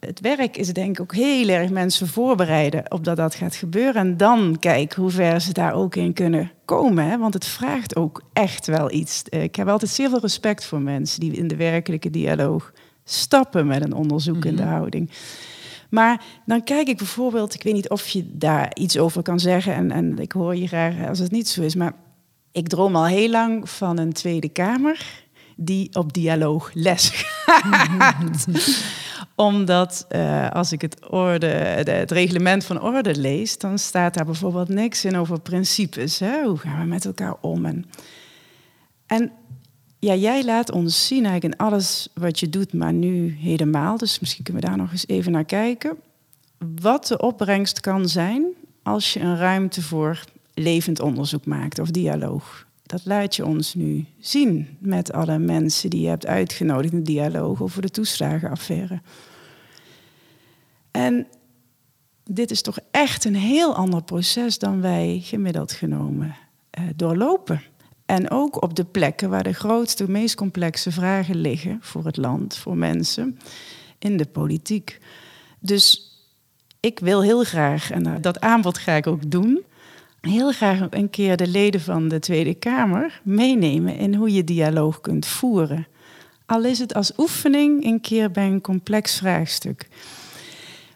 het werk is denk ik ook heel erg mensen voorbereiden op dat dat gaat gebeuren. En dan kijken hoe ver ze daar ook in kunnen komen. Hè? Want het vraagt ook echt wel iets. Eh, ik heb altijd zeer veel respect voor mensen die in de werkelijke dialoog stappen met een onderzoekende mm houding. Maar dan kijk ik bijvoorbeeld, ik weet niet of je daar iets over kan zeggen. En, en ik hoor je graag als het niet zo is. Maar ik droom al heel lang van een Tweede Kamer die op dialoog les (laughs) gaat. Omdat uh, als ik het, orde, het reglement van orde lees, dan staat daar bijvoorbeeld niks in over principes. Hè? Hoe gaan we met elkaar om? En, en ja, jij laat ons zien eigenlijk in alles wat je doet, maar nu helemaal. Dus misschien kunnen we daar nog eens even naar kijken. Wat de opbrengst kan zijn als je een ruimte voor levend onderzoek maakt of dialoog dat laat je ons nu zien met alle mensen die je hebt uitgenodigd in dialoog over de toeslagenaffaire. En dit is toch echt een heel ander proces dan wij gemiddeld genomen eh, doorlopen. En ook op de plekken waar de grootste, meest complexe vragen liggen voor het land, voor mensen, in de politiek. Dus ik wil heel graag, en dat aanbod ga ik ook doen, heel graag een keer de leden van de Tweede Kamer meenemen in hoe je dialoog kunt voeren. Al is het als oefening een keer bij een complex vraagstuk.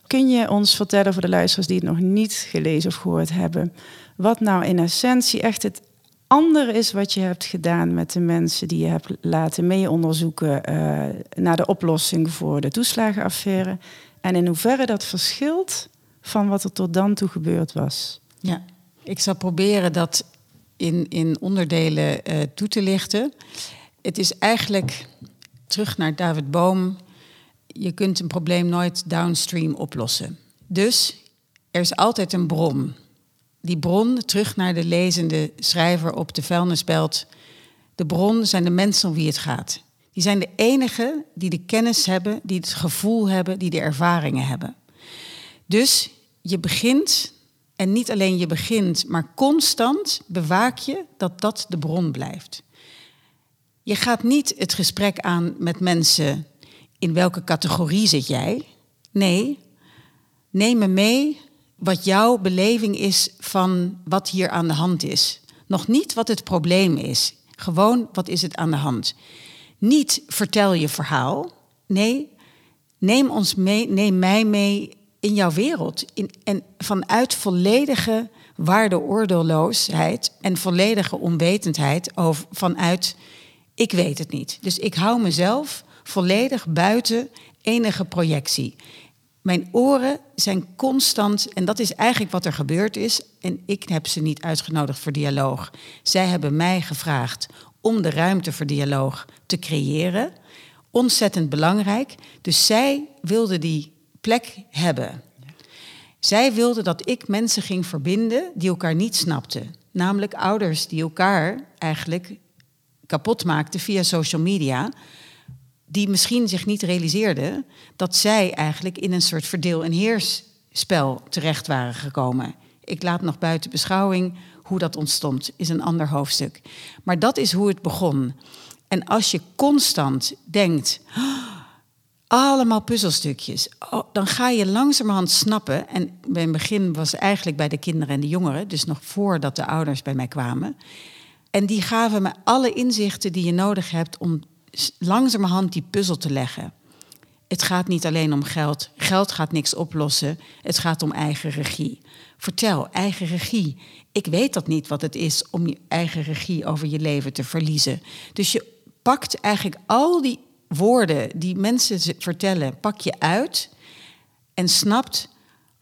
Kun je ons vertellen voor de luisteraars die het nog niet gelezen of gehoord hebben, wat nou in essentie echt het andere is wat je hebt gedaan met de mensen die je hebt laten mee onderzoeken uh, naar de oplossing voor de toeslagenaffaire en in hoeverre dat verschilt van wat er tot dan toe gebeurd was? Ja, ik zal proberen dat in, in onderdelen uh, toe te lichten. Het is eigenlijk terug naar David Boom. Je kunt een probleem nooit downstream oplossen. Dus er is altijd een bron. Die bron, terug naar de lezende schrijver op de vuilnisbelt. De bron zijn de mensen om wie het gaat. Die zijn de enigen die de kennis hebben, die het gevoel hebben, die de ervaringen hebben. Dus je begint, en niet alleen je begint, maar constant bewaak je dat dat de bron blijft. Je gaat niet het gesprek aan met mensen in welke categorie zit jij. Nee, neem me mee wat jouw beleving is van wat hier aan de hand is. Nog niet wat het probleem is. Gewoon wat is het aan de hand. Niet vertel je verhaal. Nee, neem ons mee, neem mij mee in jouw wereld. In, en vanuit volledige waardeoordeelloosheid en volledige onwetendheid over, vanuit ik weet het niet. Dus ik hou mezelf volledig buiten enige projectie. Mijn oren zijn constant, en dat is eigenlijk wat er gebeurd is. En ik heb ze niet uitgenodigd voor dialoog. Zij hebben mij gevraagd om de ruimte voor dialoog te creëren. Ontzettend belangrijk. Dus zij wilden die plek hebben. Zij wilden dat ik mensen ging verbinden die elkaar niet snapten. Namelijk ouders die elkaar eigenlijk kapot maakten via social media die misschien zich niet realiseerden dat zij eigenlijk in een soort verdeel- en heersspel terecht waren gekomen. Ik laat nog buiten beschouwing hoe dat ontstond, is een ander hoofdstuk. Maar dat is hoe het begon. En als je constant denkt, oh, allemaal puzzelstukjes, oh, dan ga je langzamerhand snappen. En het begin was eigenlijk bij de kinderen en de jongeren, dus nog voordat de ouders bij mij kwamen. En die gaven me alle inzichten die je nodig hebt om langzamerhand die puzzel te leggen. Het gaat niet alleen om geld. Geld gaat niks oplossen. Het gaat om eigen regie. Vertel, eigen regie. Ik weet dat niet wat het is om je eigen regie over je leven te verliezen. Dus je pakt eigenlijk al die woorden die mensen vertellen, pak je uit en snapt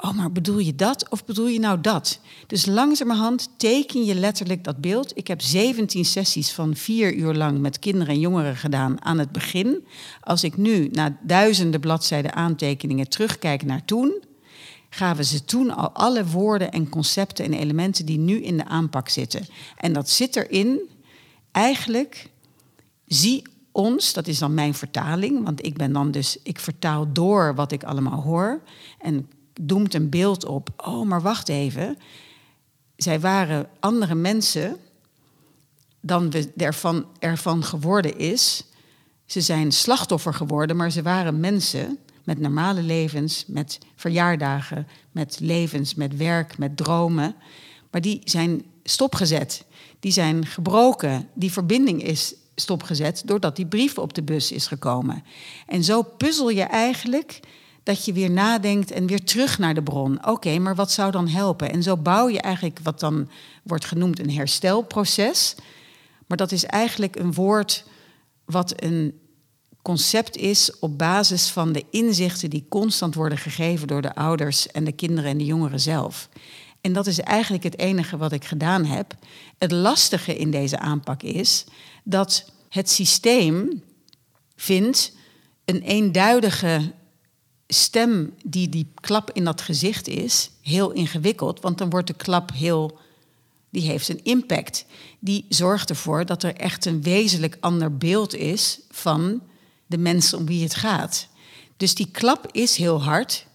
Oh, maar bedoel je dat of bedoel je nou dat? Dus langzamerhand teken je letterlijk dat beeld. Ik heb 17 sessies van vier uur lang met kinderen en jongeren gedaan aan het begin. Als ik nu na duizenden bladzijden aantekeningen terugkijk naar toen, gaven ze toen al alle woorden en concepten en elementen die nu in de aanpak zitten. En dat zit erin, eigenlijk, zie ons, dat is dan mijn vertaling, want ik ben dan dus, ik vertaal door wat ik allemaal hoor. En doemt een beeld op. Oh, maar wacht even. Zij waren andere mensen dan we ervan, ervan geworden is. Ze zijn slachtoffer geworden, maar ze waren mensen met normale levens, met verjaardagen, met levens, met werk, met dromen. Maar die zijn stopgezet. Die zijn gebroken. Die verbinding is stopgezet doordat die brief op de bus is gekomen. En zo puzzel je eigenlijk dat je weer nadenkt en weer terug naar de bron. Oké, maar wat zou dan helpen? En zo bouw je eigenlijk wat dan wordt genoemd een herstelproces. Maar dat is eigenlijk een woord wat een concept is op basis van de inzichten die constant worden gegeven door de ouders en de kinderen en de jongeren zelf. En dat is eigenlijk het enige wat ik gedaan heb. Het lastige in deze aanpak is dat het systeem vindt een eenduidige stem die die klap in dat gezicht is, heel ingewikkeld. Want dan wordt de klap heel. Die heeft een impact. Die zorgt ervoor dat er echt een wezenlijk ander beeld is van de mensen om wie het gaat. Dus die klap is heel hard.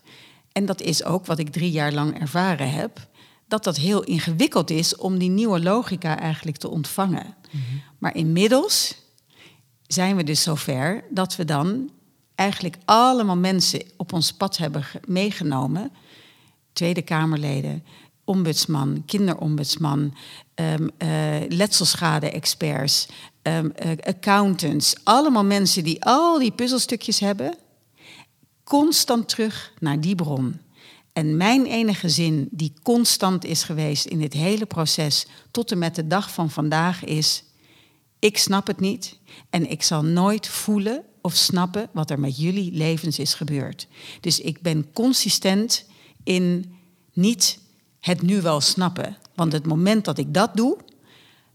En dat is ook wat ik drie jaar lang ervaren heb. Dat dat heel ingewikkeld is om die nieuwe logica eigenlijk te ontvangen. Mhm. Maar inmiddels zijn we dus zover dat we dan eigenlijk allemaal mensen op ons pad hebben meegenomen. Tweede Kamerleden, ombudsman, kinderombudsman, um, letselschade-experts, ehm, eh, accountants. Allemaal mensen die al die puzzelstukjes hebben. Constant terug naar die bron. En mijn enige zin die constant is geweest in dit hele proces tot en met de dag van vandaag is: ik snap het niet en ik zal nooit voelen of snappen wat er met jullie levens is gebeurd. Dus ik ben consistent in niet het nu wel snappen. Want het moment dat ik dat doe,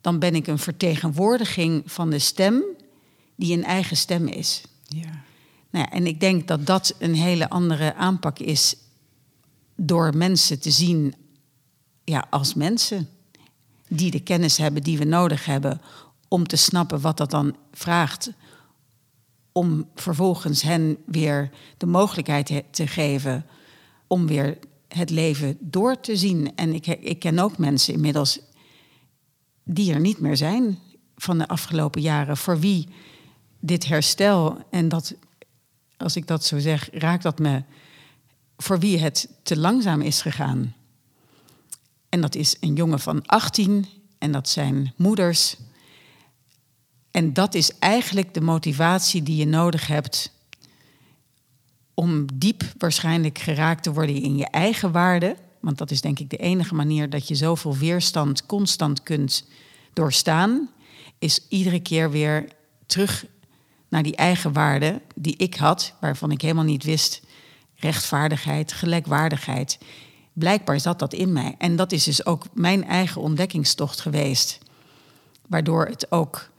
dan ben ik een vertegenwoordiging van de stem die een eigen stem is. Ja. Nou ja, en ik denk dat dat een hele andere aanpak is door mensen te zien ja, als mensen die de kennis hebben die we nodig hebben om te snappen wat dat dan vraagt. Om vervolgens hen weer de mogelijkheid te geven om weer het leven door te zien. En ik, ik ken ook mensen inmiddels die er niet meer zijn van de afgelopen jaren, voor wie dit herstel en dat, als ik dat zo zeg, raakt dat me, voor wie het te langzaam is gegaan. En dat is een jongen van 18 en dat zijn moeders. En dat is eigenlijk de motivatie die je nodig hebt om diep waarschijnlijk geraakt te worden in je eigen waarde. Want dat is denk ik de enige manier dat je zoveel weerstand constant kunt doorstaan. Is iedere keer weer terug naar die eigen waarde die ik had, waarvan ik helemaal niet wist. Rechtvaardigheid, gelijkwaardigheid. Blijkbaar zat dat in mij. En dat is dus ook mijn eigen ontdekkingstocht geweest. Waardoor het ook,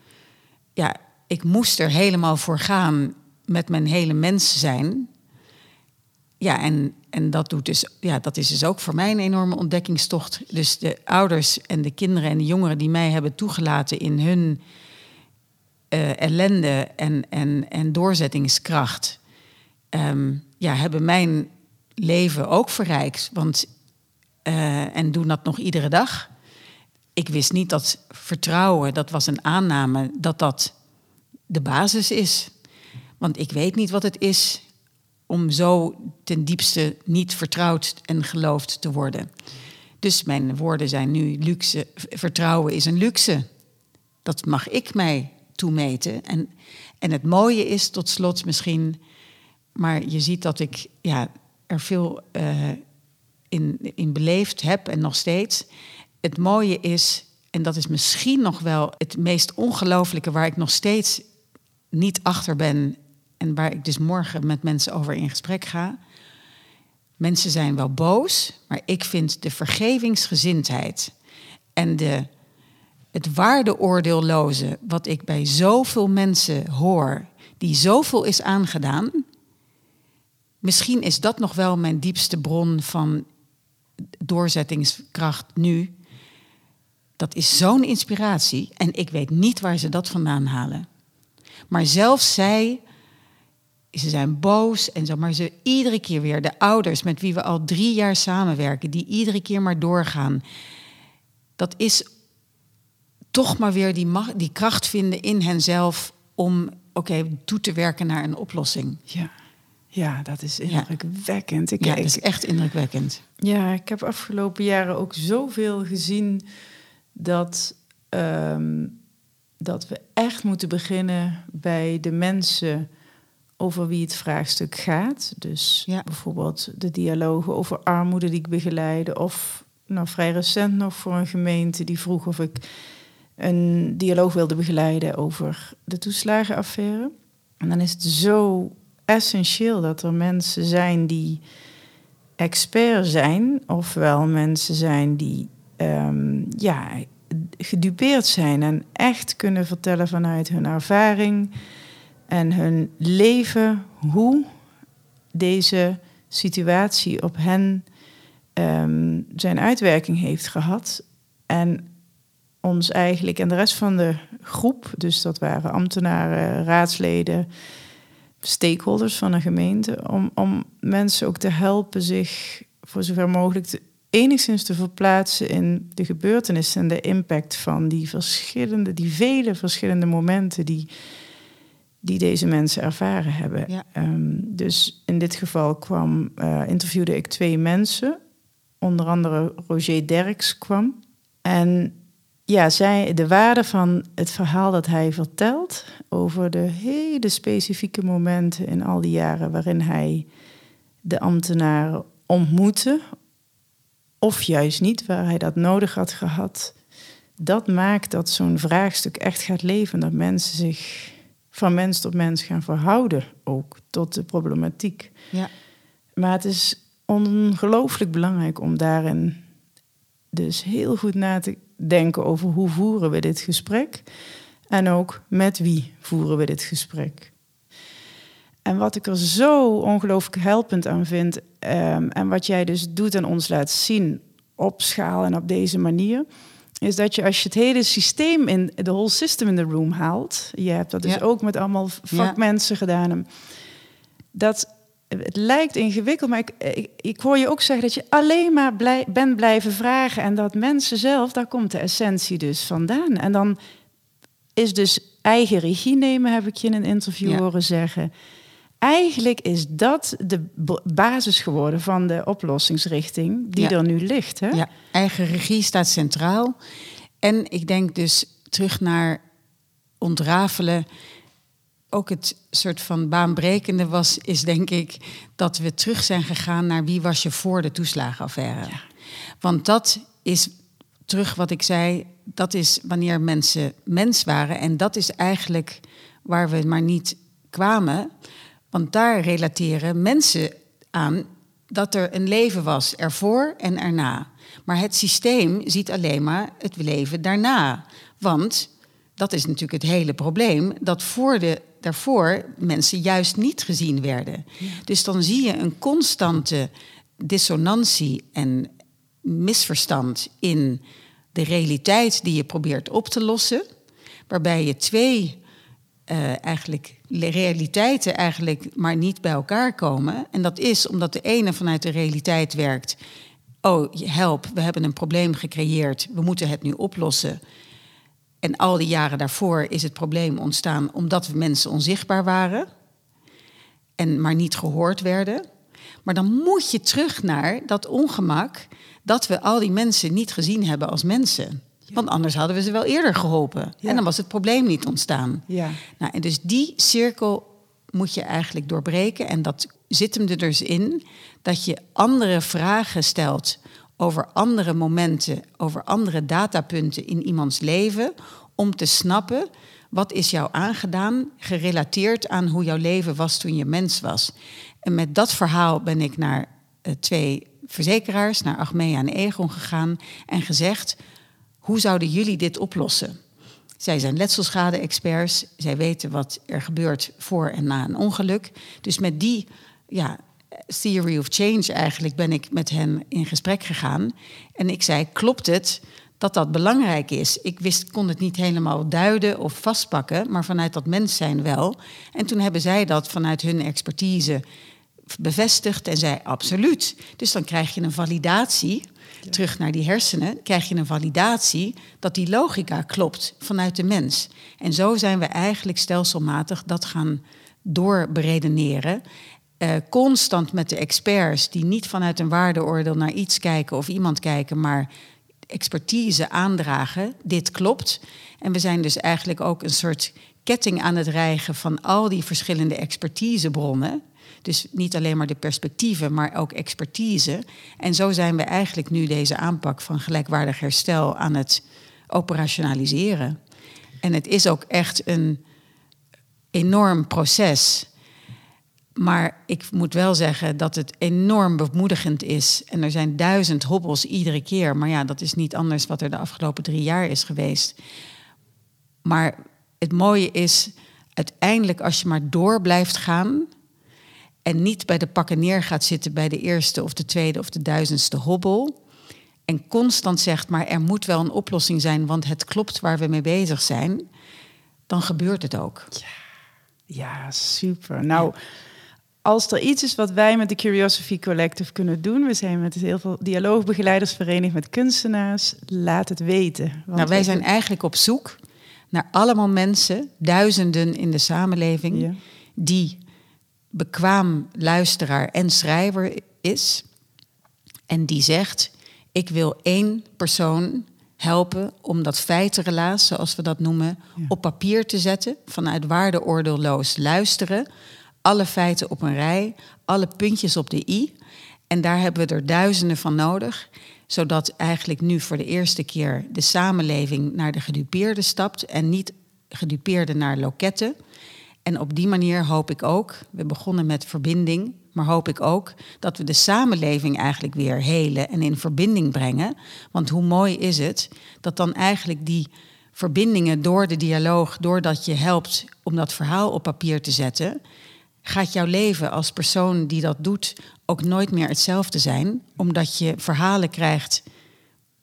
ja, ik moest er helemaal voor gaan met mijn hele mens zijn. Ja, en, en dat, doet dus, ja, dat is dus ook voor mij een enorme ontdekkingstocht. Dus de ouders en de kinderen en de jongeren die mij hebben toegelaten in hun uh, ellende en, en, en doorzettingskracht, um, ja, hebben mijn leven ook verrijkt. Want, uh, en doen dat nog iedere dag. Ik wist niet dat vertrouwen, dat was een aanname, dat dat de basis is. Want ik weet niet wat het is om zo ten diepste niet vertrouwd en geloofd te worden. Dus mijn woorden zijn nu luxe. Vertrouwen is een luxe. Dat mag ik mij toemeten. En, en het mooie is tot slot misschien, maar je ziet dat ik ja, er veel uh, in, in beleefd heb en nog steeds. Het mooie is, en dat is misschien nog wel het meest ongelooflijke waar ik nog steeds niet achter ben en waar ik dus morgen met mensen over in gesprek ga. Mensen zijn wel boos, maar ik vind de vergevingsgezindheid en de, het waardeoordeelloze, wat ik bij zoveel mensen hoor, die zoveel is aangedaan, misschien is dat nog wel mijn diepste bron van doorzettingskracht nu. Dat is zo'n inspiratie en ik weet niet waar ze dat vandaan halen. Maar zelfs zij ze zijn boos en zo, maar ze iedere keer weer, de ouders met wie we al drie jaar samenwerken, die iedere keer maar doorgaan. Dat is toch maar weer die, die kracht vinden in henzelf om, oké, toe te werken naar een oplossing. Ja, ja dat is indrukwekkend. Ik, ja, dat is echt indrukwekkend. Ja, ik heb afgelopen jaren ook zoveel gezien dat, um, dat we echt moeten beginnen bij de mensen over wie het vraagstuk gaat. Dus bijvoorbeeld de dialogen over armoede die ik begeleide. Of nou, vrij recent nog voor een gemeente die vroeg of ik een dialoog wilde begeleiden over de toeslagenaffaire. En dan is het zo essentieel dat er mensen zijn die expert zijn, ofwel mensen zijn die um, ja, gedupeerd zijn en echt kunnen vertellen vanuit hun ervaring en hun leven hoe deze situatie op hen um, zijn uitwerking heeft gehad. En ons eigenlijk en de rest van de groep, dus dat waren ambtenaren, raadsleden, stakeholders van een gemeente, om, om mensen ook te helpen zich voor zover mogelijk te, enigszins te verplaatsen in de gebeurtenissen en de impact van die verschillende, die vele verschillende momenten die die deze mensen ervaren hebben. Ehm, dus in dit geval kwam, uh, interviewde ik twee mensen. Onder andere Roger Derks kwam. En ja, zij, de waarde van het verhaal dat hij vertelt over de hele specifieke momenten in al die jaren waarin hij de ambtenaren ontmoette, of juist niet, waar hij dat nodig had gehad, dat maakt dat zo'n vraagstuk echt gaat leven, dat mensen zich van mens tot mens gaan verhouden ook tot de problematiek. Ja. Maar het is ongelooflijk belangrijk om daarin dus heel goed na te denken over hoe voeren we dit gesprek en ook met wie voeren we dit gesprek. En wat ik er zo ongelooflijk helpend aan vind, um, en wat jij dus doet en ons laat zien opschaal en op deze manier, is dat je als je het hele systeem in de whole system in the room haalt, je hebt dat dus Ja. ook met allemaal vakmensen gedaan, dat het lijkt ingewikkeld, maar ik, ik, ik hoor je ook zeggen dat je alleen maar blij, bent blijven vragen en dat mensen zelf, daar komt de essentie dus vandaan. En dan is dus eigen regie nemen, heb ik je in een interview Ja. horen zeggen. Eigenlijk is dat de basis geworden van de oplossingsrichting die Ja. er nu ligt. Hè? Ja, eigen regie staat centraal. En ik denk dus terug naar ontrafelen. Ook het soort van baanbrekende was, is denk ik dat we terug zijn gegaan naar wie was je voor de toeslagenaffaire. Want dat is terug wat ik zei, dat is wanneer mensen mens waren. En dat is eigenlijk waar we maar niet kwamen. Want daar relateren mensen aan dat er een leven was ervoor en erna. Maar het systeem ziet alleen maar het leven daarna. Want dat is natuurlijk het hele probleem, dat voor de, daarvoor mensen juist niet gezien werden. Dus dan zie je een constante dissonantie en misverstand in de realiteit die je probeert op te lossen, waarbij je twee eh, eigenlijk realiteiten eigenlijk maar niet bij elkaar komen. En dat is omdat de ene vanuit de realiteit werkt. Oh, help, we hebben een probleem gecreëerd, we moeten het nu oplossen. En al die jaren daarvoor is het probleem ontstaan omdat we mensen onzichtbaar waren en maar niet gehoord werden. Maar dan moet je terug naar dat ongemak dat we al die mensen niet gezien hebben als mensen. Want anders hadden we ze wel eerder geholpen. En dan was het probleem niet ontstaan. Ja. Nou, en dus die cirkel moet je eigenlijk doorbreken. En dat zit hem er dus in dat je andere vragen stelt over andere momenten, over andere datapunten in iemands leven, om te snappen wat is jou aangedaan, gerelateerd aan hoe jouw leven was toen je mens was. En met dat verhaal ben ik naar eh, twee verzekeraars, naar Achmea en Egon gegaan en gezegd: hoe zouden jullie dit oplossen? Zij zijn letselschade-experts. Zij weten wat er gebeurt voor en na een ongeluk. Dus met die ja, theory of change eigenlijk ben ik met hen in gesprek gegaan. En ik zei, klopt het dat dat belangrijk is? Ik wist, kon het niet helemaal duiden of vastpakken, maar vanuit dat mens zijn wel. En toen hebben zij dat vanuit hun expertise bevestigd en zei absoluut. Dus dan krijg je een validatie, terug naar die hersenen, krijg je een validatie dat die logica klopt vanuit de mens. En zo zijn we eigenlijk stelselmatig dat gaan doorberedeneren. Eh, constant met de experts die niet vanuit een waardeoordeel naar iets kijken of iemand kijken, maar expertise aandragen. Dit klopt. En we zijn dus eigenlijk ook een soort ketting aan het rijgen van al die verschillende expertisebronnen. Dus niet alleen maar de perspectieven, maar ook expertise. En zo zijn we eigenlijk nu deze aanpak van gelijkwaardig herstel aan het operationaliseren. En het is ook echt een enorm proces. Maar ik moet wel zeggen dat het enorm bemoedigend is. En er zijn duizend hobbels iedere keer. Maar ja, dat is niet anders wat er de afgelopen drie jaar is geweest. Maar het mooie is, uiteindelijk als je maar door blijft gaan... en niet bij de pakken neer gaat zitten bij de eerste of de tweede of de duizendste hobbel... en constant zegt, maar er moet wel een oplossing zijn... want het klopt waar we mee bezig zijn, dan gebeurt het ook. Ja, super. Nou, als er iets is wat wij met de Curiosity Collective kunnen doen, we zijn met heel veel dialoogbegeleiders verenigd met kunstenaars, laat het weten. Want Nou, wij zijn eigenlijk op zoek naar allemaal mensen, duizenden in de samenleving, Ja. die bekwaam luisteraar en schrijver is. En die zegt: Ik wil één persoon helpen om dat feitenrelaas, zoals we dat noemen, Ja. op papier te zetten. Vanuit waardeoordeelloos luisteren. Alle feiten op een rij, alle puntjes op de i. En daar hebben we er duizenden van nodig zodat eigenlijk nu voor de eerste keer de samenleving naar de gedupeerde stapt en niet gedupeerde naar loketten. En op die manier hoop ik ook, we begonnen met verbinding, maar hoop ik ook dat we de samenleving eigenlijk weer helen en in verbinding brengen. Want hoe mooi is het dat dan eigenlijk die verbindingen door de dialoog, doordat je helpt om dat verhaal op papier te zetten, gaat jouw leven als persoon die dat doet ook nooit meer hetzelfde zijn, omdat je verhalen krijgt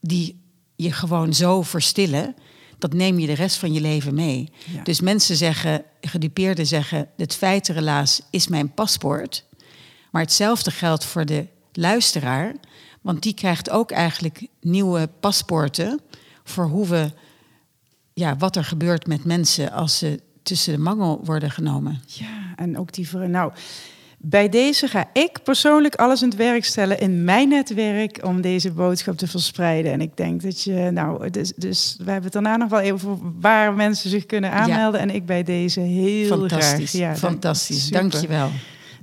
die je gewoon zo verstillen, dat neem je de rest van je leven mee. Ja. Dus mensen zeggen, gedupeerden zeggen, het feitenrelaas is mijn paspoort. Maar hetzelfde geldt voor de luisteraar, want die krijgt ook eigenlijk nieuwe paspoorten voor hoe we, ja, wat er gebeurt met mensen als ze tussen de mangel worden genomen. Ja, en ook die... Nou, bij deze ga ik persoonlijk alles in het werk stellen in mijn netwerk om deze boodschap te verspreiden. En ik denk dat je, nou, dus, dus we hebben het daarna nog wel even over waar mensen zich kunnen aanmelden. En ik bij deze heel Fantastisch, graag. Ja, fantastisch. super. Dank je wel.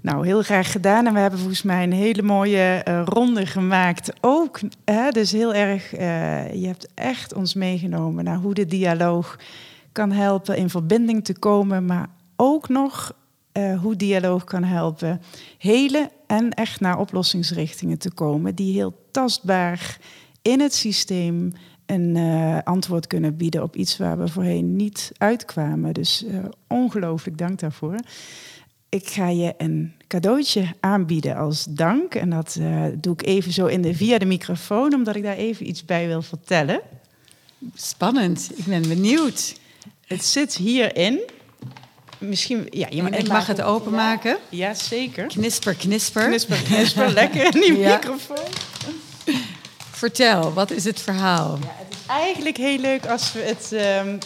Nou, heel graag gedaan. En we hebben volgens mij een hele mooie eh, ronde gemaakt. Ook, hè, dus heel erg, eh, je hebt echt ons meegenomen naar hoe de dialoog kan helpen in verbinding te komen, maar ook nog eh, hoe dialoog kan helpen helen en echt naar oplossingsrichtingen te komen die heel tastbaar in het systeem een eh, antwoord kunnen bieden op iets waar we voorheen niet uitkwamen. Dus eh, ongelooflijk dank daarvoor. Ik ga je een cadeautje aanbieden als dank. En dat doe ik even zo in de, via de microfoon, omdat ik daar even iets bij wil vertellen. Spannend, ik ben benieuwd. Het zit hierin. Misschien, ja, je ik mag het openmaken. Ja, zeker. Knisper, knisper. Knisper, knisper, lekker in die (laughs) Ja. microfoon. Vertel, wat is het verhaal? Ja, het is eigenlijk heel leuk als we het... ehm,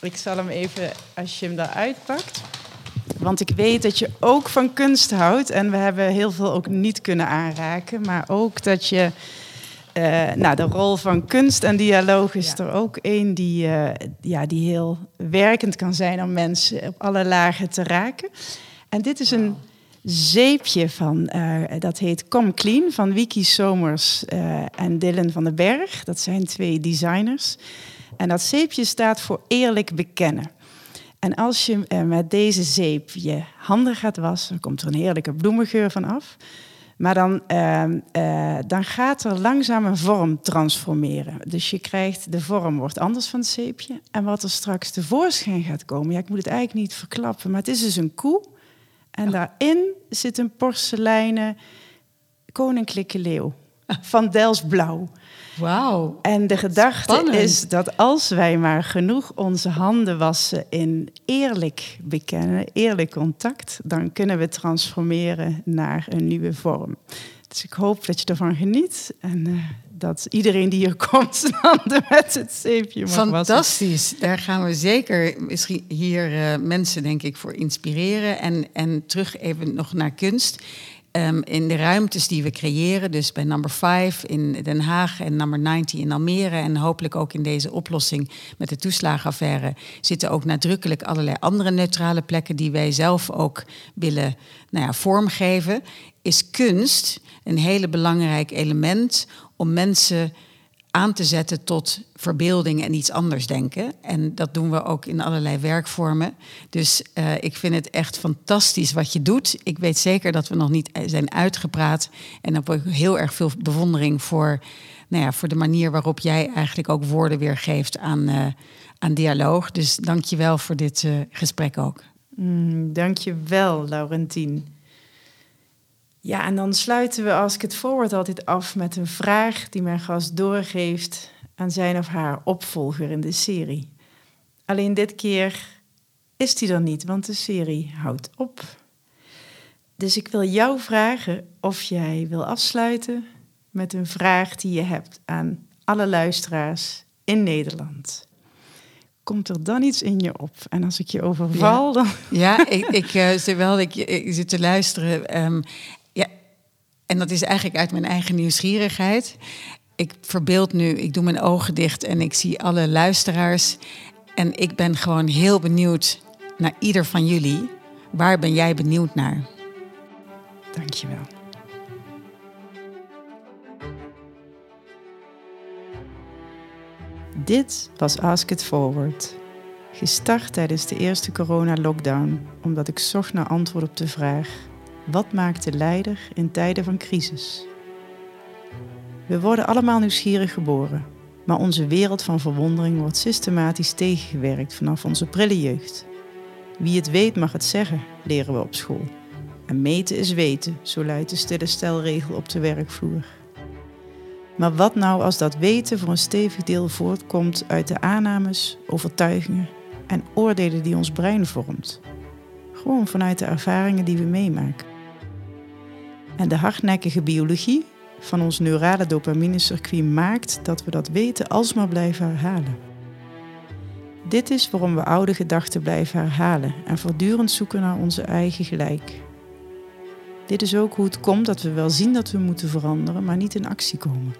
ik zal hem even, als je hem eruit pakt. Want ik weet dat je ook van kunst houdt. En we hebben heel veel ook niet kunnen aanraken. Maar ook dat je... eh, nou, de rol van kunst en dialoog is Ja. er ook één die, eh, ja, die heel werkend kan zijn om mensen op alle lagen te raken. En dit is een zeepje van, eh, dat heet Come Clean van Wiki Somers en Dylan van den Berg. Dat zijn twee designers. En dat zeepje staat voor eerlijk bekennen. En als je met deze zeep je handen gaat wassen, dan komt er een heerlijke bloemengeur van af. Maar dan, ehm, eh, dan gaat er langzaam een vorm transformeren. Dus je krijgt, de vorm wordt anders van het zeepje. En wat er straks tevoorschijn gaat komen, ja, ik moet het eigenlijk niet verklappen, maar het is dus een koe. En daarin zit een porseleinen koninklijke leeuw van Delsblauw. Wauw. En de gedachte Spannend. is dat als wij maar genoeg onze handen wassen in eerlijk bekennen, eerlijk contact, dan kunnen we transformeren naar een nieuwe vorm. Dus ik hoop dat je ervan geniet en eh, dat iedereen die hier (laughs) komt handen met het zeepje mag wassen. Fantastisch. Daar gaan we zeker misschien hier eh, mensen, denk ik, voor inspireren. En, en terug even nog naar kunst. Ehm, in de ruimtes die we creëren, dus bij number 5 in Den Haag en number 90 in Almere en hopelijk ook in deze oplossing met de toeslagenaffaire, zitten ook nadrukkelijk allerlei andere neutrale plekken die wij zelf ook willen nou ja, vormgeven. Is kunst een hele belangrijk element om mensen aan te zetten tot verbeelding en iets anders denken. En dat doen we ook in allerlei werkvormen. Dus eh, ik vind het echt fantastisch wat je doet. Ik weet zeker dat we nog niet zijn uitgepraat. En dan heb ik heel erg veel bewondering voor, nou ja, voor de manier waarop jij eigenlijk ook woorden weergeeft aan, eh, aan dialoog. Dus dank je wel voor dit eh, gesprek ook. Mm, Dank je wel, Laurentien. Ja, en dan sluiten we Ask It Forward altijd af met een vraag die mijn gast doorgeeft aan zijn of haar opvolger in de serie. Alleen dit keer is die er niet, want de serie houdt op. Dus ik wil jou vragen of jij wil afsluiten met een vraag die je hebt aan alle luisteraars in Nederland. Komt er dan iets in je op? En als ik je overval, dan Ja, ik, ik, eh, terwijl ik, ik zit te luisteren. ehm, en dat is eigenlijk uit mijn eigen nieuwsgierigheid. Ik verbeeld nu, ik doe mijn ogen dicht en ik zie alle luisteraars. En ik ben gewoon heel benieuwd naar ieder van jullie. Waar ben jij benieuwd naar? Dankjewel. Dit was Ask It Forward. Gestart tijdens de eerste corona-lockdown, omdat ik zocht naar antwoord op de vraag: wat maakt de leider in tijden van crisis? We worden allemaal nieuwsgierig geboren, maar onze wereld van verwondering wordt systematisch tegengewerkt vanaf onze prille jeugd. Wie het weet mag het zeggen, leren we op school. En meten is weten, zo luidt de stille stelregel op de werkvloer. Maar wat nou als dat weten voor een stevig deel voortkomt uit de aannames, overtuigingen en oordelen die ons brein vormt? Gewoon vanuit de ervaringen die we meemaken. En de hardnekkige biologie van ons neurale dopaminecircuit maakt dat we dat weten alsmaar blijven herhalen. Dit is waarom we oude gedachten blijven herhalen en voortdurend zoeken naar onze eigen gelijk. Dit is ook hoe het komt dat we wel zien dat we moeten veranderen, maar niet in actie komen.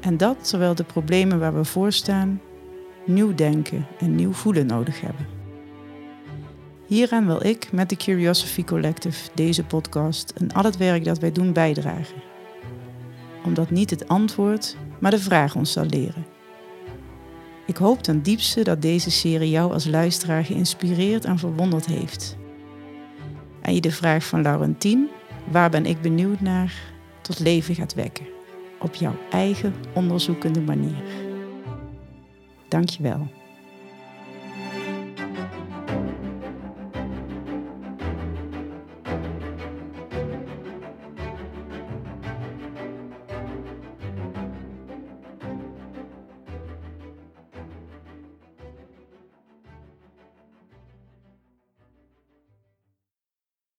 En dat terwijl de problemen waar we voor staan nieuw denken en nieuw voelen nodig hebben. Hieraan wil ik met de Curiosity Collective deze podcast en al het werk dat wij doen bijdragen. Omdat niet het antwoord, maar de vraag ons zal leren. Ik hoop ten diepste dat deze serie jou als luisteraar geïnspireerd en verwonderd heeft. En je de vraag van Laurentien, waar ben ik benieuwd naar, tot leven gaat wekken. Op jouw eigen onderzoekende manier. Dankjewel.